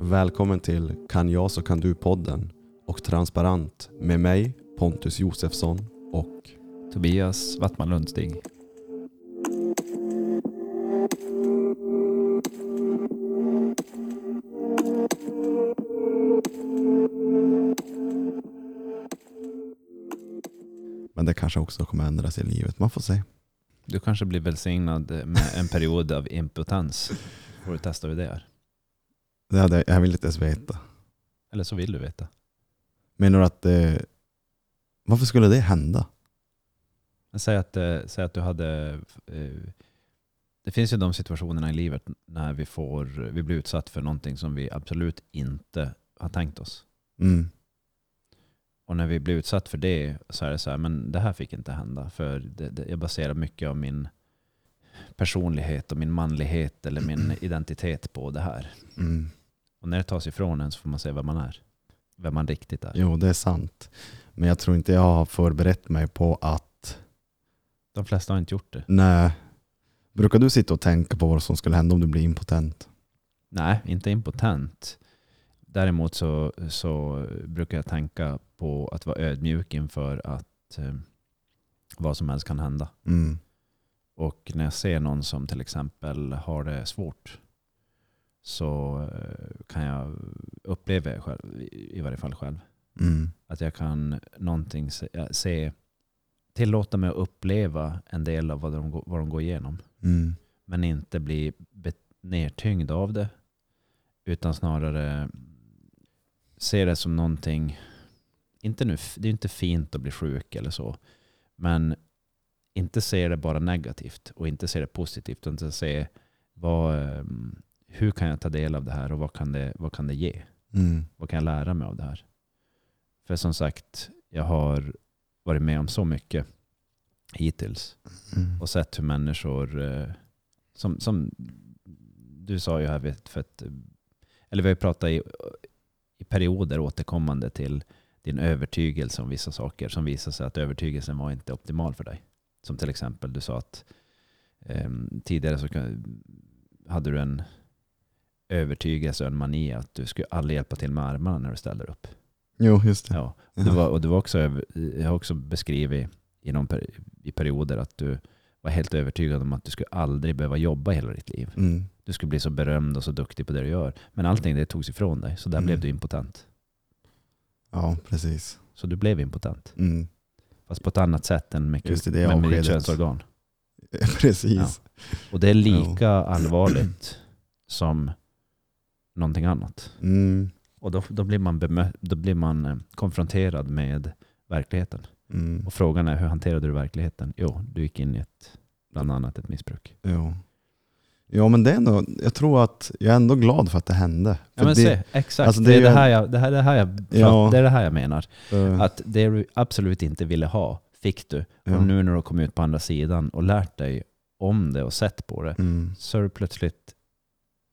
Välkommen till Kan jag så kan du-podden och Transparent med mig Pontus Josefsson och Tobias Wattman Lundstig. Men det kanske också kommer ändras i livet, man får se. Du kanske blir välsignad med en period av impotens. Får du testa hur det är. Det hade, jag vill inte ens veta. Eller så vill du veta. Menar du att det... Varför skulle det hända? Säg, att, eh, säg att du hade... Eh, det finns ju de situationerna i livet när vi, får, vi blir utsatt för någonting som vi absolut inte har tänkt oss. Mm. Och när vi blir utsatt för det så är det så här, men det här fick inte hända. För det, det, jag baserar mycket av min personlighet och min manlighet eller min identitet på det här. Mm. Och när det tas ifrån en så får man se vem man är. Vem man riktigt är. Jo, det är sant. Men jag tror inte jag har förberett mig på att... De flesta har inte gjort det. Nej. Brukar du sitta och tänka på vad som skulle hända om du blir impotent? Nej, inte impotent. Däremot så, så brukar jag tänka på att vara ödmjuk inför att eh, vad som helst kan hända. Mm. Och när jag ser någon som till exempel har det svårt så eh, kan jag uppleva själv, i varje fall själv. Mm. Att jag kan någonting se, se tillåta mig att uppleva en del av vad de, vad de går igenom. Mm. Men inte bli nedtyngd av det. Utan snarare se det som någonting, inte nu, det är inte fint att bli sjuk eller så. Men inte se det bara negativt och inte se det positivt. Utan se vad, ehm, hur kan jag ta del av det här och vad kan det, vad kan det ge? Mm. Vad kan jag lära mig av det här? För som sagt, jag har varit med om så mycket hittills Mm. och sett hur människor, eh, som, som du sa ju här, vet, för att, eller vi har ju pratat i, i perioder återkommande till din övertygelse om vissa saker som visar sig att övertygelsen var inte optimal för dig. Som till exempel du sa att eh, tidigare så hade du en övertygelse och en mani att du skulle aldrig hjälpa till med armarna när du ställer upp. Jo, just det. Ja. Och det var, och det var också, jag har också beskrivit i, någon per, i perioder att du var helt övertygad om att du skulle aldrig behöva jobba hela ditt liv. Mm. Du skulle bli så berömd och så duktig på det du gör. Men allting det togs ifrån dig, så där Mm. blev du impotent. Ja, precis. Så du blev impotent. Mm. Fast på ett annat sätt än med, Just i det med, med ditt könsorgan. Precis. Och det är lika allvarligt som någonting annat. Mm. Och då, då, blir man bemö- då blir man eh, konfronterad med verkligheten. Mm. Och frågan är, hur hanterade du verkligheten? Jo, du gick in i ett, bland annat ett missbruk. Jo. Ja, men det är ändå, jag tror att jag är ändå glad för att det hände. Ja, För men det, se, exakt. alltså, det, är det, här jag, det, här, det, här jag, Ja. det är det här jag menar. eh, Att det du absolut inte ville ha, fick du. ja. Och nu när du har kommit ut på andra sidan och lärt dig om det och sett på det, Mm. så är du plötsligt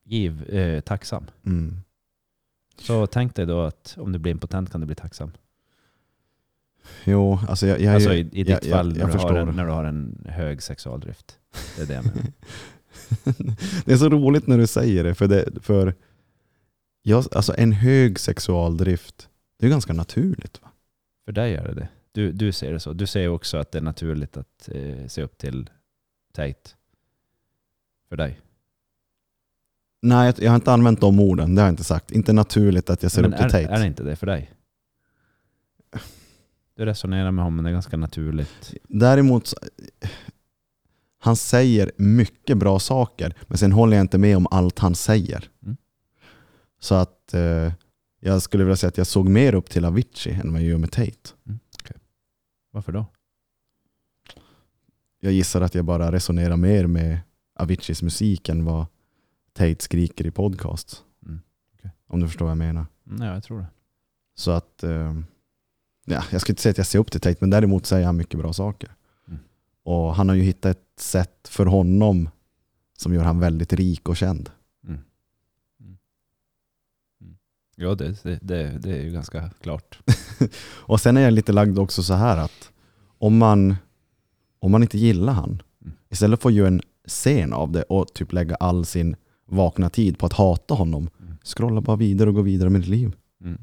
giv, eh, tacksam. Mm. Så tänk dig då att om du blir impotent kan du bli tacksam. Jo, alltså jag, jag, alltså i, i ditt jag- fall jag när, du har en, när du har en hög sexualdrift. Det är det jag menar. det är så roligt när du säger det, för, det, för jag, alltså en hög sexualdrift, det är ganska naturligt. Va? För dig är det det. Du, du ser det så. Du säger också att det är naturligt att eh, se upp till Tate. För dig. Nej, jag, har inte använt de orden, det har jag inte sagt. Inte naturligt att jag ser Men upp till är, Tate. är det inte det för dig? Du resonerar med honom, det är ganska naturligt. Däremot, han säger mycket bra saker, men sen håller jag inte med om allt han säger. Mm. Så att eh, jag skulle vilja säga att jag såg mer upp till Avicii än vad jag gör med Tate. Varför då? Jag gissar att jag bara resonerar mer med Aviciis musik än vad Tate skriker i podcast. Mm, okej. Om du förstår vad jag menar. Nej, jag tror det. Så att, eh, ja, jag ska inte säga att jag ser upp till Tate, men däremot säger han mycket bra saker. Mm. Och han har ju hittat ett sätt för honom som gör han väldigt rik och känd. Mm. Mm. Mm. Ja, det, det, det, är ju ganska klart. Och sen är jag lite lagd också så här att om man, om man inte gillar han, Mm. istället för att göra en scen av det och typ lägga all sin vakna tid på att hata honom, Mm. Scrolla bara vidare och gå vidare med ditt liv. Mm.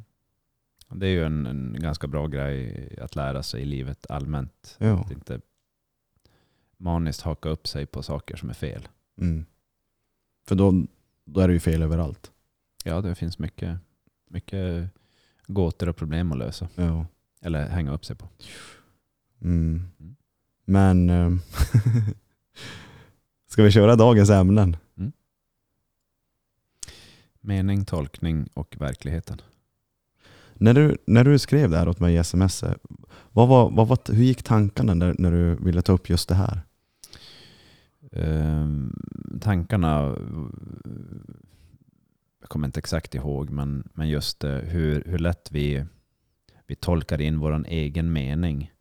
Det är ju en, en ganska bra grej att lära sig i livet allmänt. Ja. Att inte maniskt haka upp sig på saker som är fel. Mm. För då, då är det ju fel överallt. Ja, det finns mycket, mycket gåtor och problem att lösa. Ja. Eller hänga upp sig på. Mm. Mm. Men ehm, ska vi köra dagens ämnen? Mening, tolkning och verkligheten. När du, när du skrev det här åt mig i sms, vad var, vad var, hur gick tankarna när, när du ville ta upp just det här? Ehm, tankarna, jag kommer inte exakt ihåg, men, men just eh, hur, hur lätt vi, vi tolkar in vår egen mening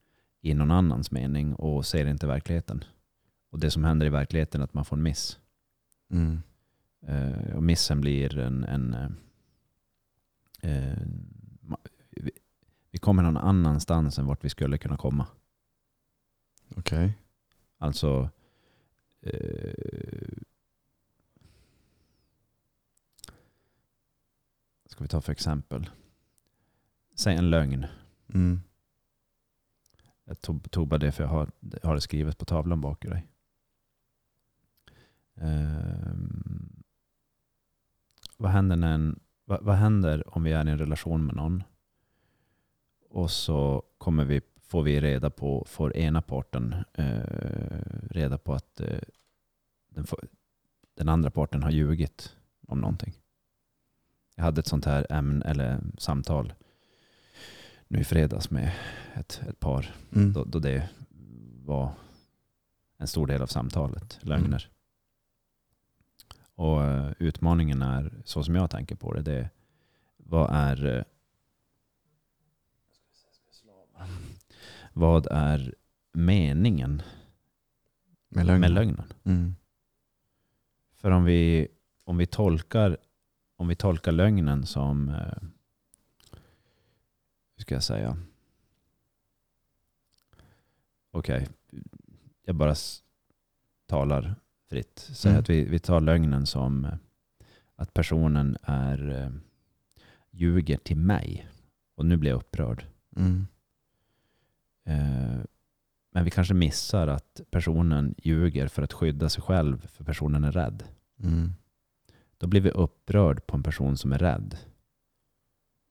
i någon annans mening och ser inte verkligheten. Och det som händer i verkligheten är att man får en miss. Mm. Eh, och missen blir en... en eh, vi, kommer någon annanstans än vart vi skulle kunna komma. Okej. Alltså... Eh, ska vi ta för exempel? Säg en lögn. Mm. Jag tog, tog bara det för jag har, har det skrivet på tavlan bakom dig. Ehm, vad, händer när en, vad, vad händer om vi är i en relation med någon och så kommer vi, får vi reda på, får ena parten eh, reda på att eh, den, får, den andra parten har ljugit om någonting. Jag hade ett sånt här ämne, eller samtal nu i fredags med ett, ett par Mm. då, då det var en stor del av samtalet, lögner. Och eh, utmaningen är, så som jag tänker på det, det är vad är eh, vad är meningen Med lögn. med lögnen? Mm. För om vi, om vi, tolkar, om vi tolkar lögnen som, eh, hur ska jag säga? Okej, jag bara talar fritt. Säg Mm. att vi, vi tar lögnen som eh, att personen är eh, ljuger till mig. Och nu blir jag upprörd. Mm. Eh, men vi kanske missar att personen ljuger för att skydda sig själv för personen är rädd. Mm. Då blir vi upprörd på en person som är rädd.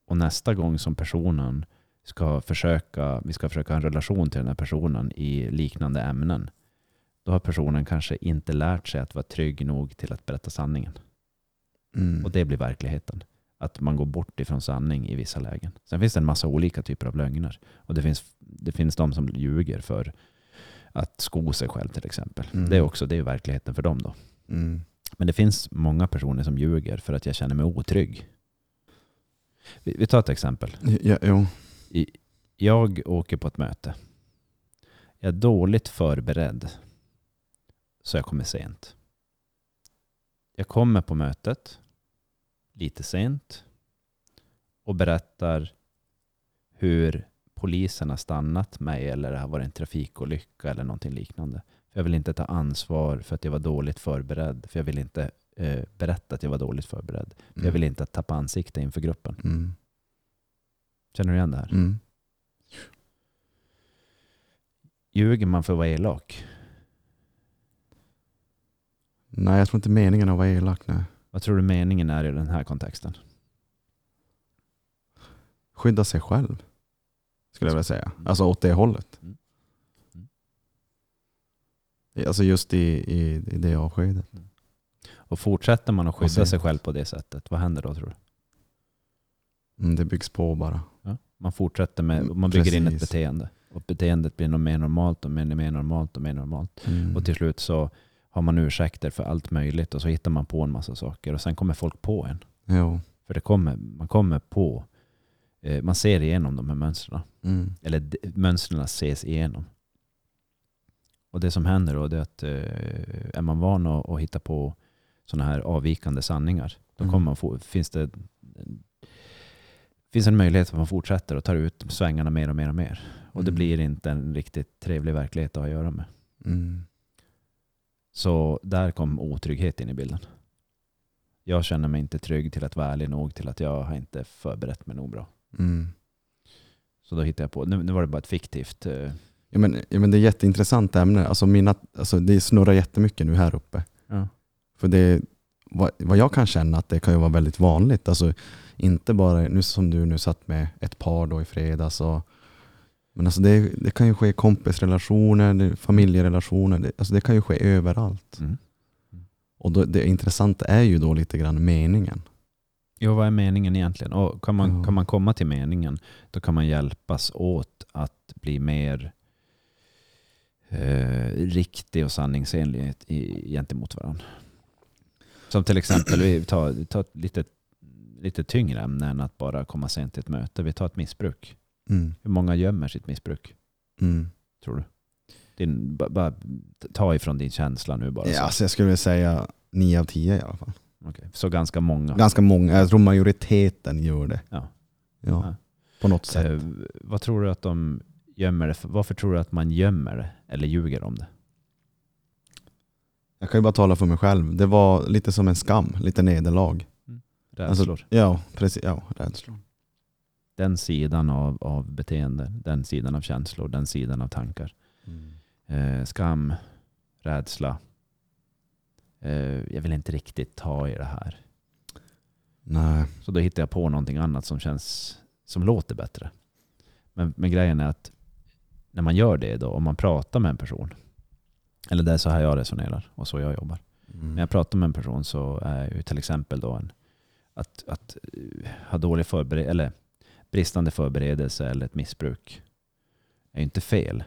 Och nästa gång som personen ska försöka, vi ska försöka ha en relation till den här personen i liknande ämnen, då har personen kanske inte lärt sig att vara trygg nog till att berätta sanningen. Mm. Och det blir verkligheten. Att man går bort ifrån sanning i vissa lägen. Sen finns det en massa olika typer av lögner. Och det finns, det finns de som ljuger för att sko sig själv till exempel. Mm. Det är också det är verkligheten för dem då. Mm. Men det finns många personer som ljuger för att jag känner mig otrygg. Vi, vi tar ett exempel. Ja, jo. Jag åker på ett möte. Jag är dåligt förberedd. Så jag kommer sent. Jag kommer på mötet lite sent och berättar hur polisen har stannat mig eller det har varit en trafikolycka eller någonting liknande. För jag vill inte ta ansvar för att jag var dåligt förberedd. För jag vill inte eh, berätta att jag var dåligt förberedd. För Jag vill inte tappa ansikte inför gruppen. Mm. Känner du igen det här? Mm. Ljuger man för att vara elak? Nej, jag tror inte meningen är att vara elak. Nej. Vad tror du meningen är i den här kontexten? Skydda sig själv. Skulle jag vilja säga. Alltså åt det hållet. Mm. Mm. Alltså just i, i, i det avskedet. Och fortsätter man att skydda sent. sig själv på det sättet, vad händer då tror du? Mm, det byggs på bara. Ja? Man fortsätter med, Mm, man bygger in ett precis. beteende. Och beteendet blir nog mer normalt och mer, mer normalt och mer normalt. Mm. Och till slut så har man ursäkter för allt möjligt och så hittar man på en massa saker och sen kommer folk på en. Jo. För det kommer, man kommer på, eh, man ser igenom de här mönstren. Mm. Eller mönstren ses igenom. Och det som händer då det är att eh, är man van att, att hitta på sådana här avvikande sanningar, då Mm. kommer man få, finns det finns en möjlighet att man fortsätter och tar ut svängarna mer och mer och mer. Och det Mm. blir inte en riktigt trevlig verklighet att ha att göra med. Mm. Så där kom otrygghet in i bilden. Jag känner mig inte trygg till att vara ärlig nog till att jag har inte förberett mig nog bra. Mm. Så då hittade jag på, nu, nu var det bara ett fiktivt. eh, Ja, men, ja, men det är jätteintressant ämne. Alltså mina, alltså det snurrar jättemycket nu här uppe. Ja. För det, vad, vad jag kan känna att det kan ju vara väldigt vanligt. Alltså, inte bara nu som du nu satt med ett par då i fredags. Och, men alltså det, det kan ju ske kompisrelationer, det, familjerelationer. Det, alltså det kan ju ske överallt. Mm. Och då, det intressanta är ju då lite grann meningen. Jo, vad är meningen egentligen? Och kan, man, Ja. kan man komma till meningen, då kan man hjälpas åt att bli mer eh, riktig och sanningsenlig i, gentemot varandra. Som till exempel, vi tar, tar ett lite, lite tyngre ämne än att bara komma sent till ett möte. Vi tar ett missbruk. Mm. Hur många gömmer sitt missbruk, Mm. tror du? Din, ba, ba, ta ifrån din känsla nu bara. Ja, så. alltså jag skulle säga nio av tio i alla fall. Okej. så ganska många. Ganska många, jag tror majoriteten gör det. Ja. Ja, Ja. På något sätt. Eh, vad tror du att de gömmer det för? Varför tror du att man gömmer det eller ljuger om det? Jag kan ju bara tala för mig själv. Det var lite som en skam, lite nederlag. Rädslor. Alltså, ja, precis. Ja, rädslor. Den sidan av, av beteende, den sidan av känslor, den sidan av tankar. Eh, skam, rädsla. Eh, jag vill inte riktigt ta i det här. Nej. Så då hittar jag på någonting annat som känns som låter bättre. Men, men grejen är att när man gör det då, om man pratar med en person, eller det är så här jag resonerar och så jag jobbar. Mm. När jag pratar med en person så är ju till exempel då en, att, att eh, ha dålig förbered eller bristande förberedelse eller ett missbruk är inte fel.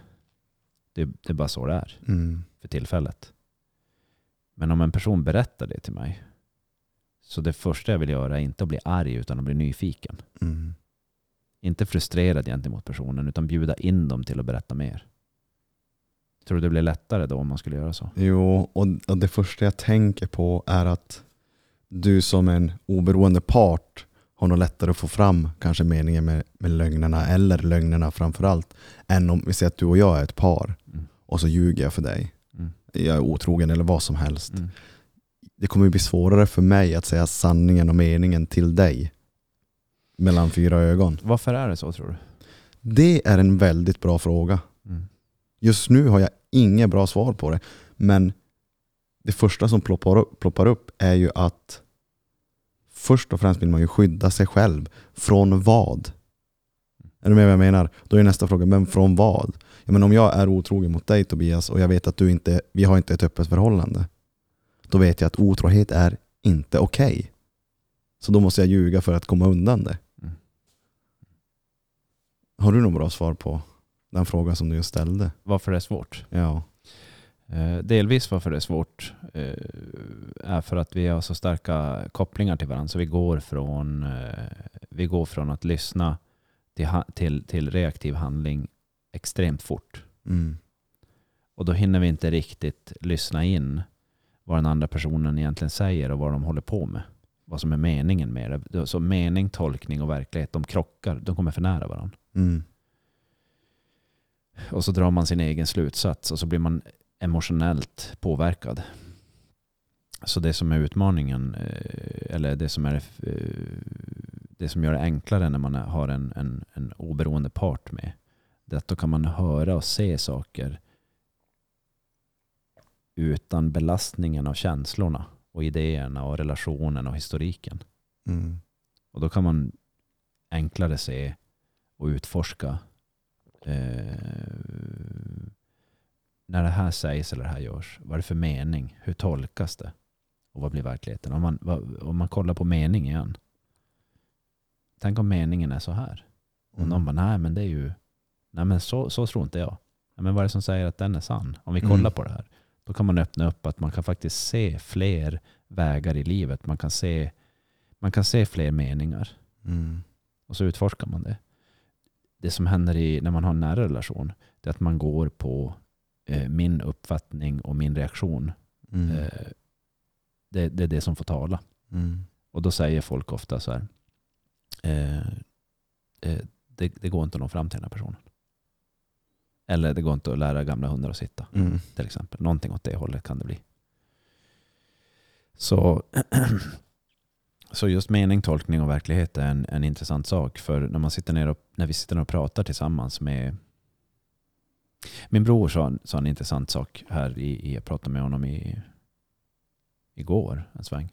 Det, det är bara så det är Mm. för tillfället. Men om en person berättar det till mig så det första jag vill göra är inte att bli arg utan att bli nyfiken. Mm. Inte frustrerad gentemot personen utan bjuda in dem till att berätta mer. Tror du det blir lättare då om man skulle göra så? Jo, och det första jag tänker på är att du som en oberoende part har nog lättare att få fram kanske meningen med, med lögnerna, eller lögnerna framförallt, än om vi säger att du och jag är ett par Mm. och så ljuger jag för dig. Mm. Jag är otrogen eller vad som helst. Mm. Det kommer bli svårare för mig att säga sanningen och meningen till dig mellan fyra ögon. Varför är det så tror du? Det är en väldigt bra fråga. Mm. Just nu har jag inget bra svar på det. Men det första som ploppar upp, ploppar upp är ju att först och främst vill man ju skydda sig själv. Från vad? Är du med vad jag menar? Då är nästa fråga, men från vad? Ja, men om jag är otrogen mot dig Tobias och jag vet att du inte, vi har inte ett öppet förhållande. Då vet jag att otrohet är inte okej. Så då måste jag ljuga för att komma undan det. Mm. Har du något bra svar på den frågan som du just ställde? Varför det är svårt? Ja. Eh, delvis varför det är svårt eh, är för att vi har så starka kopplingar till varandra. Så vi går från, eh, vi går från att lyssna till, till, till reaktiv handling extremt fort. Mm. Och då hinner vi inte riktigt lyssna in vad den andra personen egentligen säger och vad de håller på med. Vad som är meningen med det. Så mening, tolkning och verklighet, de krockar. De kommer för nära varandra. Mm. Och så drar man sin egen slutsats och så blir man emotionellt påverkad. Så det som är utmaningen, eh, eller det som, är, eh, det som gör det enklare när man har en, en, en oberoende part med, det är att då kan man höra och se saker utan belastningen av känslorna och idéerna och relationen och historiken. Mm. Och då kan man enklare se och utforska eh, när det här sägs eller det här görs. Vad är det för mening? Hur tolkas det? Och vad blir verkligheten? Om man, om man kollar på mening igen. Tänk om meningen är så här. Och Mm. någon bara, nej men det är ju, nej men så, så tror inte jag. Nej, men vad är det som säger att den är sann? Om vi Mm. kollar på det här. Då kan man öppna upp att man kan faktiskt se fler vägar i livet. Man kan se, man kan se fler meningar. Mm. Och så utforskar man det. Det som händer i, när man har en nära relation, det är att man går på eh, min uppfattning och min reaktion. Mm. Eh, det, det är det som får tala. Mm. Och då säger folk ofta så här, eh, eh, det, det går inte att nå fram till den här personen. Eller det går inte att lära gamla hundar att sitta, Mm. till exempel. Någonting åt det hållet kan det bli. Så Så just mening, tolkning och verklighet är en, en intressant sak. För när, man sitter ner och, när vi sitter ner och pratar tillsammans med... Min bror sa, sa en intressant sak här. I, jag pratade med honom i, igår en sväng.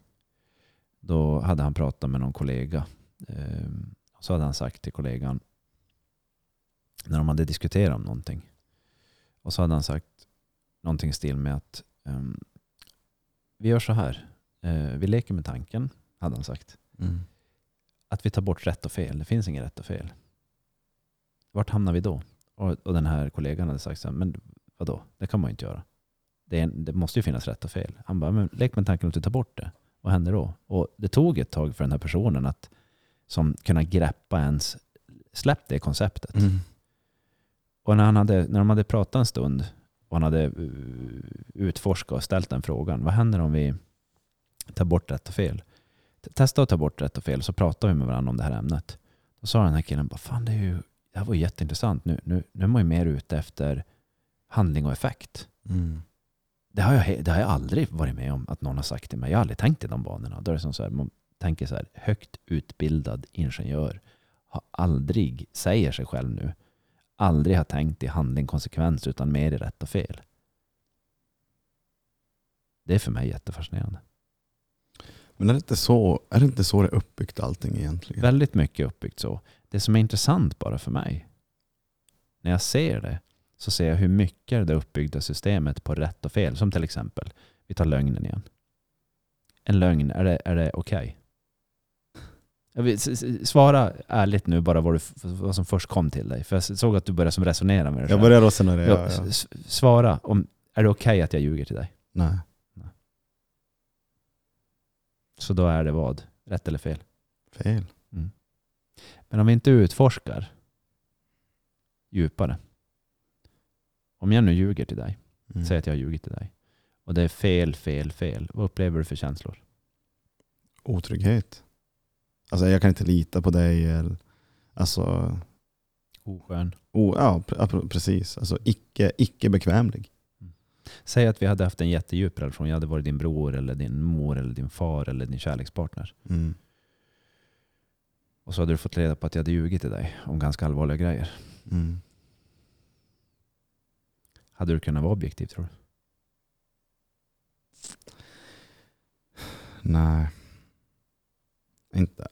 Då hade han pratat med någon kollega. Eh, så hade han sagt till kollegan när de hade diskuterat om någonting. Och så hade han sagt någonting i stil med att um, vi gör så här. Uh, vi leker med tanken, hade han sagt. Mm. Att vi tar bort rätt och fel. Det finns inget rätt och fel. Vart hamnar vi då? Och, och den här kollegan hade sagt så här, men vadå? Det kan man ju inte göra. Det, är, det måste ju finnas rätt och fel. Han bara, men lek med tanken att du tar bort det. Vad händer då? Och det tog ett tag för den här personen att som kunna greppa ens, släpp det konceptet. Mm. Och när, han hade, när de hade pratat en stund och han hade uh, utforskat och ställt den frågan. Vad händer om vi tar bort rätt och fel? Testa att ta bort rätt och fel så pratar vi med varandra om det här ämnet. Då sa den här killen, bara, fan det, är ju, det här var jätteintressant. Nu, nu, nu är man ju mer ute efter handling och effekt. Mm. Det har, jag, det har jag aldrig varit med om att någon har sagt till mig. Jag har aldrig tänkt i de banorna. Då är det som så här, man tänker så här, högt utbildad ingenjör har aldrig, säger sig själv nu, aldrig har tänkt i handling konsekvens utan mer i rätt och fel. Det är för mig jättefascinerande. Men är det, inte så, är det inte så det är uppbyggt allting egentligen? Väldigt mycket uppbyggt så. Det som är intressant bara för mig, när jag ser det, så ser jag hur mycket det uppbyggda systemet på rätt och fel, som till exempel, vi tar lögnen igen. En lögn, är det, är det okej? Okay? Svara ärligt nu bara vad, du, vad som först kom till dig. För jag såg att du började som resonera med det. Jag började resonera, ja, ja. Svara, om, är det okej okay att jag ljuger till dig? Nej. Nej. Så då är det vad? Rätt eller fel? Fel. Mm. Men om vi inte utforskar djupare. Om jag nu ljuger till dig, Mm. säg att jag har ljugit till dig. Och det är fel, fel, fel. Vad upplever du för känslor? Otrygghet. Alltså jag kan inte lita på dig. Eller, alltså, Oskön. oh, ja, pre- ja, pre- precis. Alltså icke, icke bekvämlig. Säg att vi hade haft en jättedjup relation. Jag hade varit din bror, eller din mor, eller din far eller din kärlekspartner. Mm. Och så hade du fått reda på att jag hade ljugit till dig om ganska allvarliga grejer. Mm. Hade du kunnat vara objektiv tror du? Nej. Inte.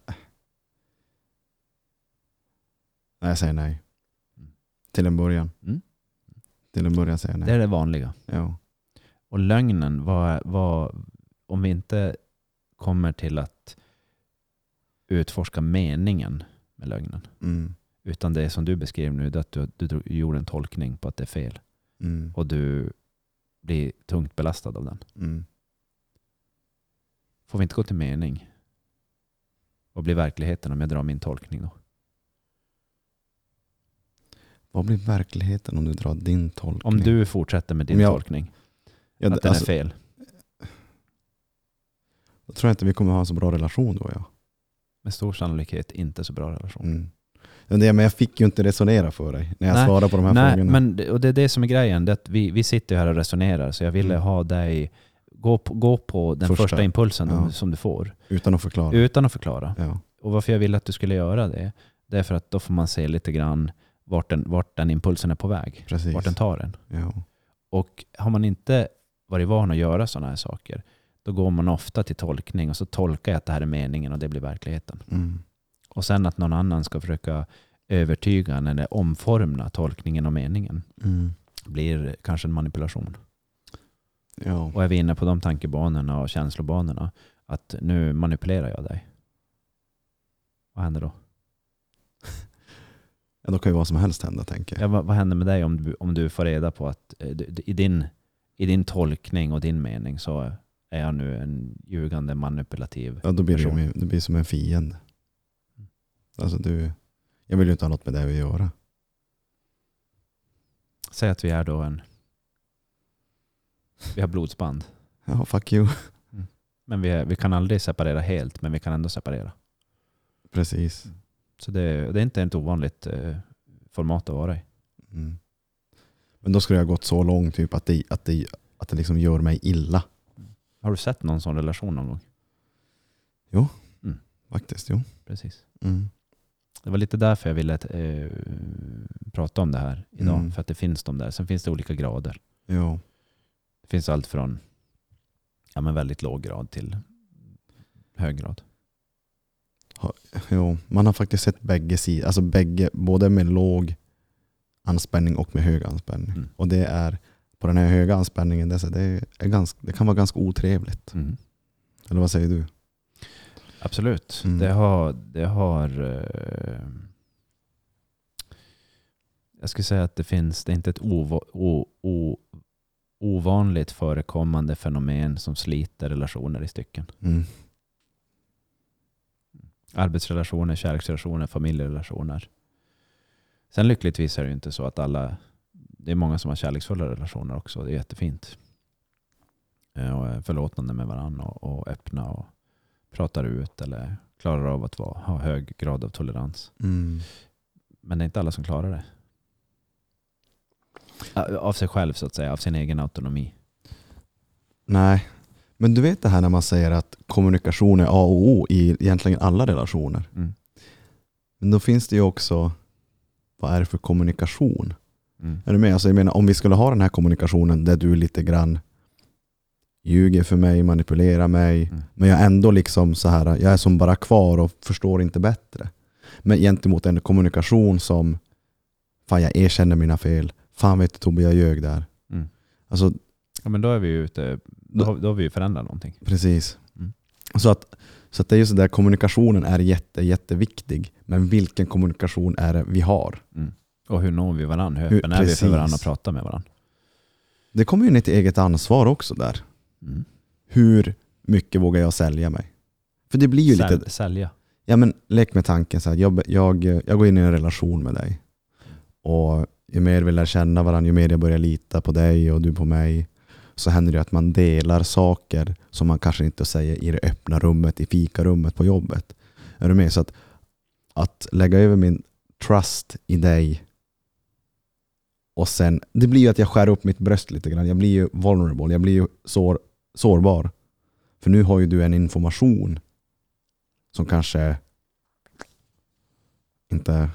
Nej, jag säger nej. Mm. Till en början. Mm. Till en början säger jag Det nej. är det vanliga. Ja. Och lögnen, vad, vad, om vi inte kommer till att utforska meningen med lögnen. Mm. Utan det som du beskrev nu, det att du, du gjorde en tolkning på att det är fel. Mm. Och du blir tungt belastad av den. Mm. Får vi inte gå till mening? Vad blir verkligheten om jag drar min tolkning då? Vad blir verkligheten om du drar din tolkning? Om du fortsätter med din jag- tolkning, ja, att den alltså, är fel. Då tror jag inte vi kommer ha en så bra relation och jag. Med stor sannolikhet inte så bra relation. Mm. Men jag fick ju inte resonera för dig när jag Nej, svarade på de här Nej, frågorna. men och det är det som är grejen. Det vi, vi sitter ju här och resonerar, så jag ville Mm. ha dig... Gå på, gå på den Första. första, impulsen Ja. som du får, Utan att förklara. utan att förklara. Ja. Och varför jag ville att du skulle göra det, det är för att då får man se lite grann vart den, vart den impulsen är på väg. Precis. Vart den tar en. Ja. Och har man inte varit van att göra sådana här saker, då går man ofta till tolkning och så tolkar jag att det här är meningen och det blir verkligheten. Mm. Och sen att någon annan ska försöka övertyga en eller omforma tolkningen och meningen Mm. blir kanske en manipulation. Ja. Och är vi inne på de tankebanorna och känslobanorna, att nu manipulerar jag dig. Vad händer då? ja, då kan ju vad som helst hända tänker jag. Ja, vad, vad händer med dig om du, om du får reda på att eh, i din, i din tolkning och din mening så är jag nu en ljugande manipulativ Ja, då blir person. ju, det blir som en fiende. Alltså du, jag vill ju inte ha något med det att göra. Säg att vi är då en... Vi har blodsband. Ja, fuck you. Men vi, är, vi kan aldrig separera helt, men vi kan ändå separera. Precis. Så det, det är inte ett ovanligt eh, format att vara i. Mm. Men då skulle jag gått så långt typ att det, att det, att det liksom gör mig illa. Har du sett någon sån relation någon gång? Jo. Mm. Faktiskt, jo. Precis. Mm. Det var lite därför jag ville eh, prata om det här idag. Mm. För att det finns de där. Sen finns det olika grader. Jo. Det finns allt från ja, men väldigt låg grad till hög grad. jo. Man har faktiskt sett bägge sidor, alltså bägge, både med låg anspänning och med hög anspänning. Mm. Och det är på den här höga anspänningen, det, är, ganska, det kan vara ganska otrevligt. Mm. Eller vad säger du? Absolut. Mm. Det har... Det har eh, jag skulle säga att det finns, det är inte ett ova, o, o, ovanligt förekommande fenomen som sliter relationer i stycken. Mm. Arbetsrelationer, kärleksrelationer, familjerelationer. Sen lyckligtvis är det ju inte så att alla, det är många som har kärleksfulla relationer också. Det är jättefint. Eh, Och förlåtande med varandra och, och öppna och pratar ut eller klarar av att vara, ha hög grad av tolerans. Mm. Men det är inte alla som klarar det. Av sig själv så att säga, av sin egen autonomi. Nej, men du vet det här när man säger att kommunikation är A och O i egentligen alla relationer. Mm. Men då finns det ju också, vad är det för kommunikation? Mm. Är du med? Alltså jag menar, om vi skulle ha den här kommunikationen där du lite grann ljuger för mig, manipulerar mig, Mm. men jag är ändå liksom så här, jag är som bara kvar och förstår inte bättre. Men gentemot en kommunikation som, fan jag erkänner mina fel, fan vet du Tobbe jag ljög där. Mm. Alltså Ja, men då är vi ju ute, då, har- då har vi ju förändrat någonting. precis. Mm. Så att, så att det är ju så där, kommunikationen är jätte, jätteviktig. Men vilken kommunikation är det vi har? Mm. Och hur når vi varandra? Hur öppen är vi för varandra och pratar med varandra? Det kommer ju ner till eget ansvar också där. Mm. Hur mycket vågar jag sälja mig? För det blir ju lite, Säl, sälja. ja men lek med tanken så här, jag, jag, jag går in i en relation med dig. Och ju mer vi lär känna varandra, ju mer jag börjar lita på dig och du på mig, så händer det att man delar saker som man kanske inte säger i det öppna rummet, i fikarummet på jobbet. Är du med? Så att, att lägga över min trust i dig och sen, det blir ju att jag skär upp mitt bröst lite grann. Jag blir ju vulnerable, jag blir ju sår, sårbar. För nu har ju du en information som kanske inte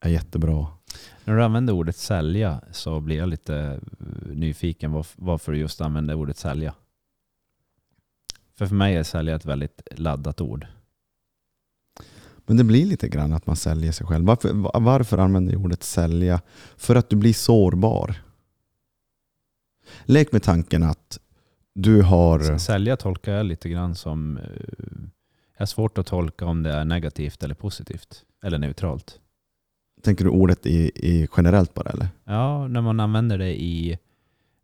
är jättebra. När du använder ordet sälja så blir jag lite nyfiken varför du just använder ordet sälja. För för mig är sälja ett väldigt laddat ord. Men det blir lite grann att man säljer sig själv. Varför, va- varför använder jag ordet sälja? För att du blir sårbar. Lek med tanken att du har... Sälja tolkar jag lite grann som... eh, Jag har svårt att tolka om det är negativt eller positivt. Eller neutralt. Tänker du ordet i, i generellt bara eller? Ja, när man använder det i...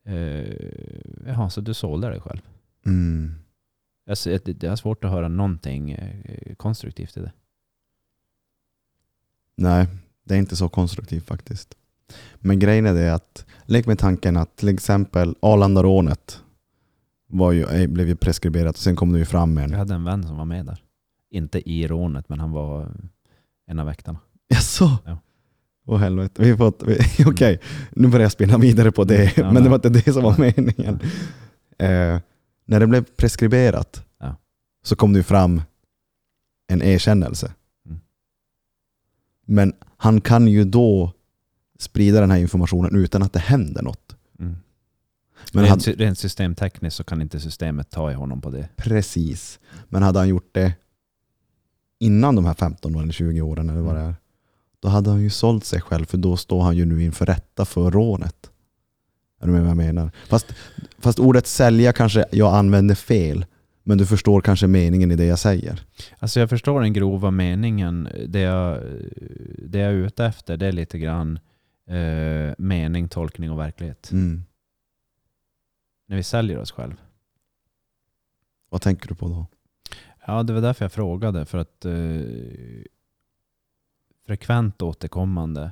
Eh, jaha, så du sålde dig själv. Mm. Jag, det- har svårt att höra någonting eh, konstruktivt i det. Nej, det är inte så konstruktivt faktiskt. Men grejen är det att, lek med tanken att till exempel Arlandarånet var ju, eh, blev ju preskriberat och sen kom det ju fram med Jag en... hade en vän som var med där. Inte i rånet, men han var en av väktarna. Jaså? Ja. Åh helvete. Vi har fått, vi, okej, nu börjar jag spinna vidare på det. Ja, men det var inte det som var meningen. Eh, när det blev preskriberat Ja. så kom det ju fram en erkännelse. Mm. Men han kan ju då sprida den här informationen utan att det händer något. Mm. Men rent, hade, rent systemtekniskt så kan inte systemet ta i honom på det. precis. Men hade han gjort det innan de här 15 eller 20 åren eller vad det är, då hade han ju sålt sig själv för då står han ju nu inför rätta för rånet. Är du med vad jag menar? Fast, fast ordet sälja kanske jag använder fel, men du förstår kanske meningen i det jag säger. Alltså jag förstår den grova meningen. Det jag, det jag är ute efter det är lite grann eh, mening, tolkning och verklighet. Mm. När vi säljer oss själv. Vad tänker du på då? Ja, det var därför jag frågade. För att eh, frekvent återkommande.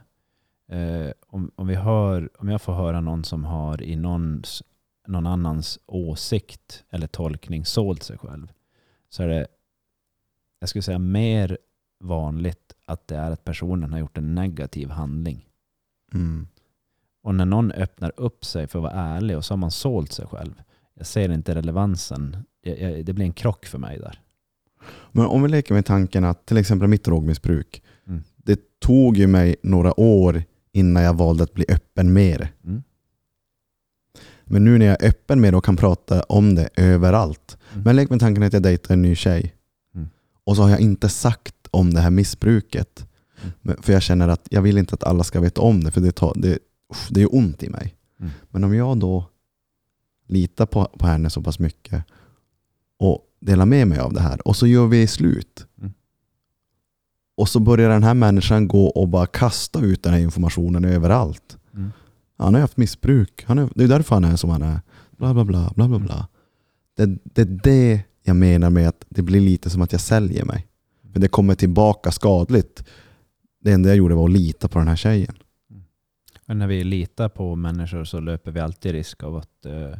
Eh, om, om, vi hör, om jag får höra någon som har i någons, någon annans åsikt eller tolkning sålt sig själv. Så är det, jag skulle säga mer vanligt att det är att personen har gjort en negativ handling. Mm. Och när någon öppnar upp sig för att vara ärlig och så har man sålt sig själv. Jag ser inte relevansen. Jag, jag, det blir en krock för mig där. Men om vi leker med tanken att till exempel mitt drogmissbruk, Mm. det tog ju mig några år innan jag valde att bli öppen med det. Mm. Men nu när jag är öppen med det och kan prata om det överallt. Mm. Men lek med tanken att jag dejtar en ny tjej. Mm. Och så har jag inte sagt om det här missbruket. Mm. För jag känner att jag vill inte att alla ska veta om det, för det, tar, det, det är ont i mig. Mm. Men om jag då litar på, på henne så pass mycket och delar med mig av det här och så gör vi slut. Mm. Och så börjar den här människan gå och bara kasta ut den här informationen överallt. Mm. Han har haft missbruk. Han är, det är därför han är som han är. Bla bla bla. bla, bla, bla. Det, det är det jag menar med att det blir lite som att jag säljer mig. För det kommer tillbaka skadligt. Det enda jag gjorde var att lita på den här tjejen. Men när vi litar på människor så löper vi alltid risk av att eh,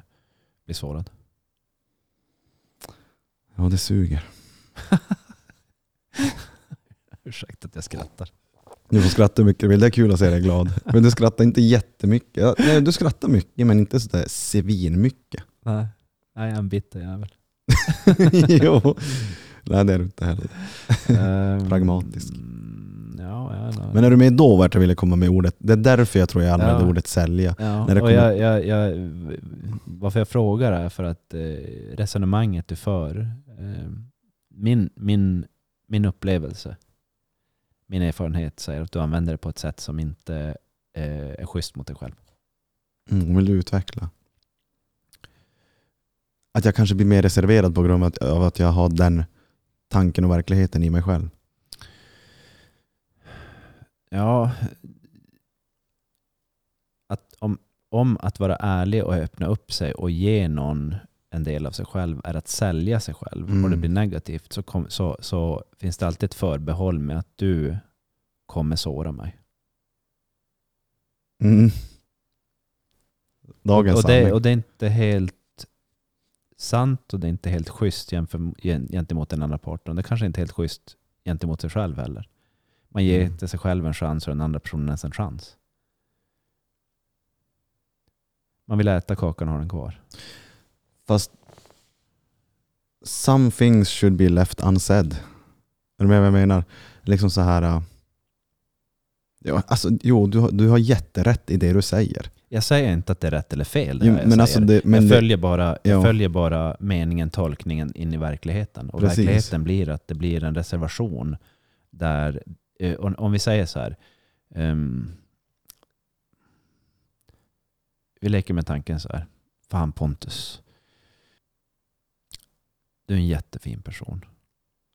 bli sårad. Ja, det suger. Ursäkta att jag skrattar. Du får skratta hur mycket du vill. Det är kul att se dig glad. Men du skrattar inte jättemycket. Ja, Nej, du skrattar mycket men inte sådär svinmycket. Nej, jag är en bitter jävel. jo. Nej det är du inte heller. Ehm, Pragmatisk. Ja, ja, ja. Men är du med då vart jag ville komma med ordet? Det är därför jag tror jag använder Ja. ordet sälja. Ja, När det kommer- jag, jag, jag, varför jag frågar är för att eh, resonemanget du för, eh, min, min, min upplevelse, min erfarenhet säger att du använder det på ett sätt som inte eh, är schysst mot dig själv. Mm, vill du utveckla? Att jag kanske blir mer reserverad på grund av att, av att jag har den tanken och verkligheten i mig själv. Ja, att om, om att vara ärlig och öppna upp sig och ge någon en del av sig själv är att sälja sig själv och det Mm. blir negativt så, kom, så, så finns det alltid ett förbehåll med att du kommer såra mig. Mm. Dagens och, det, och det är inte helt sant och det är inte helt schysst gentemot den andra parten. Det kanske inte är helt schysst gentemot sig själv heller. Man ger Mm. inte sig själv en chans och den andra personen ens en chans. Man vill äta kakan och ha den kvar. Fast some things should be left unsaid. Är du med vad jag menar? Liksom så här... äh, Ja, alltså, jo, du har, du har jätterätt i det du säger. Jag säger inte att det är rätt eller fel. Jo, jag men alltså det, men jag, följer bara, jag Ja. följer bara meningen, tolkningen in i verkligheten. Och Precis. verkligheten blir att det blir en reservation där, eh, om vi säger så här, ehm, vi leker med tanken så här, fan Pontus, du är en jättefin person.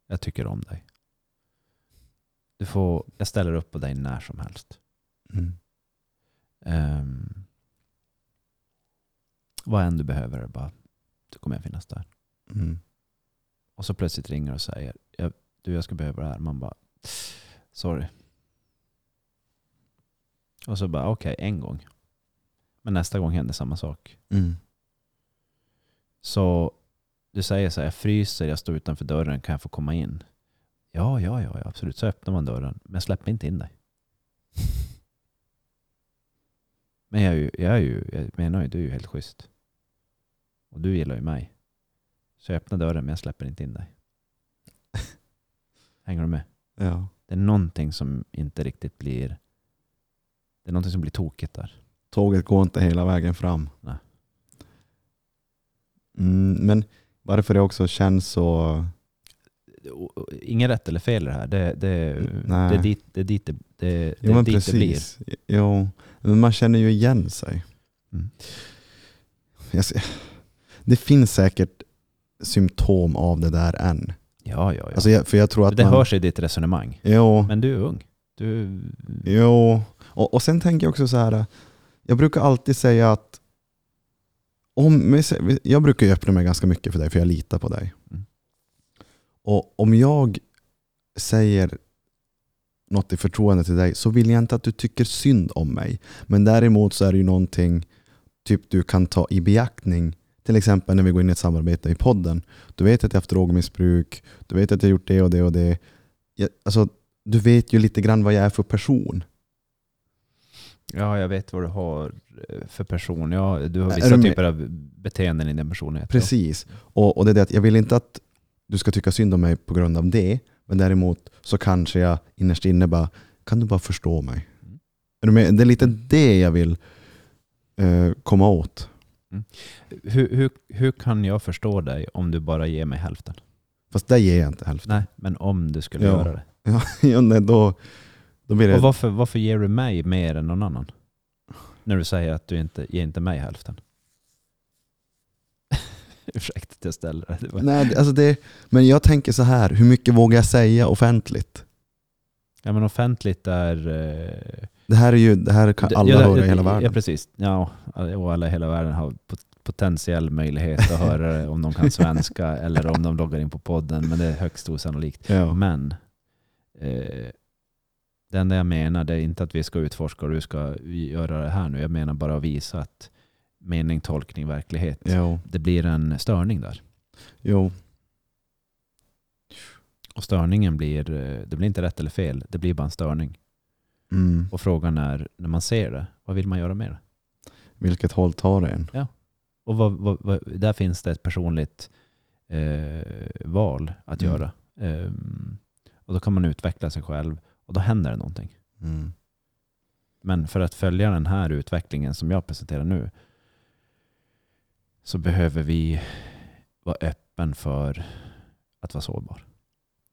Jag tycker om dig. Du får, jag ställer upp på dig när som helst. mm. Um, vad än du behöver, bara, då kommer jag finnas där. Mm. Och så plötsligt ringer och säger, jag, du jag ska behöva det här. Man bara, sorry. Och så bara, okej, en gång. Men nästa gång händer samma sak. Mm. Så du säger så här, jag fryser, jag står utanför dörren, kan jag få komma in? Ja, ja, ja, absolut. Så öppnar man dörren, men släpp inte in dig. Men jag, är ju, jag, är ju, jag menar ju, du är ju helt schysst. Och du gillar ju mig. Så jag öppnar dörren, men jag släpper inte in dig. Hänger du med? Ja. Det är någonting som inte riktigt blir... Det är någonting som blir tokigt där. Tåget går inte hela vägen fram. Nej. Mm, men varför det också känns så... Ingen rätt eller fel i det här. Det, det, Nej. det är dit det, dit det, det, Jo är men dit det blir. precis. Jo, men man känner ju igen sig. Mm. Ser, det finns säkert symptom av det där än. Ja, ja, ja. Alltså jag, för jag tror att det man... hörs i ditt resonemang. Jo, Men du är ung. Du, jo. Och, och sen tänker jag också så här. Jag brukar alltid säga att om, jag brukar ju öppna mig ganska mycket för dig för jag litar på dig. Mm. Och om jag säger något i förtroende till dig så vill jag inte att du tycker synd om mig. Men däremot så är det ju någonting typ du kan ta i beaktning. Till exempel när vi går in i ett samarbete i podden. Du vet att jag har haft drogmissbruk. Du vet att jag har gjort det och det och det. Jag, alltså, du vet ju lite grann vad jag är för person. Ja, jag vet vad du har eh, för person. Ja, du har vissa typer av beteenden i din personlighet. Precis. Och, och det är det att jag vill inte att du ska tycka synd om mig på grund av det. Men däremot så kanske jag innerst inne bara, kan du bara förstå mig? Mm. Det är lite det jag vill eh, komma åt. Hur, hur, hur kan jag förstå dig om du bara ger mig hälften? Fast det ger jag inte hälften. Nej, men om du skulle Ja. göra det. ja, nej, då, då blir det... Och varför, varför ger du mig mer än någon annan? När du säger att du inte ger inte mig hälften. Ursäkta att jag ställer det. det. var- Nej, alltså det, men jag tänker så här, hur mycket vågar jag säga offentligt? Ja men offentligt är... eh, Det här är ju, det här kan alla ja, höra ja, i hela Ja världen. precis. Ja, och alla i hela världen har pot- potentiell möjlighet att höra det om de kan svenska eller om de loggar in på podden. Men det är högst osannolikt. Ja. Men eh, det enda jag menar det är inte att vi ska utforska och du ska göra det här nu. Jag menar bara att visa att mening, tolkning, verklighet. Jo. Det blir en störning där. jo. Och störningen blir, det blir inte rätt eller fel. Det blir bara en störning. Mm. Och frågan är, när man ser det, vad vill man göra med det? Vilket håll tar det en? Och vad, vad, vad, där finns det ett personligt eh, val att Mm. göra. Ehm, och då kan man utveckla sig själv och då händer det någonting. Mm. Men för att följa den här utvecklingen som jag presenterar nu så behöver vi vara öppen för att vara sårbar.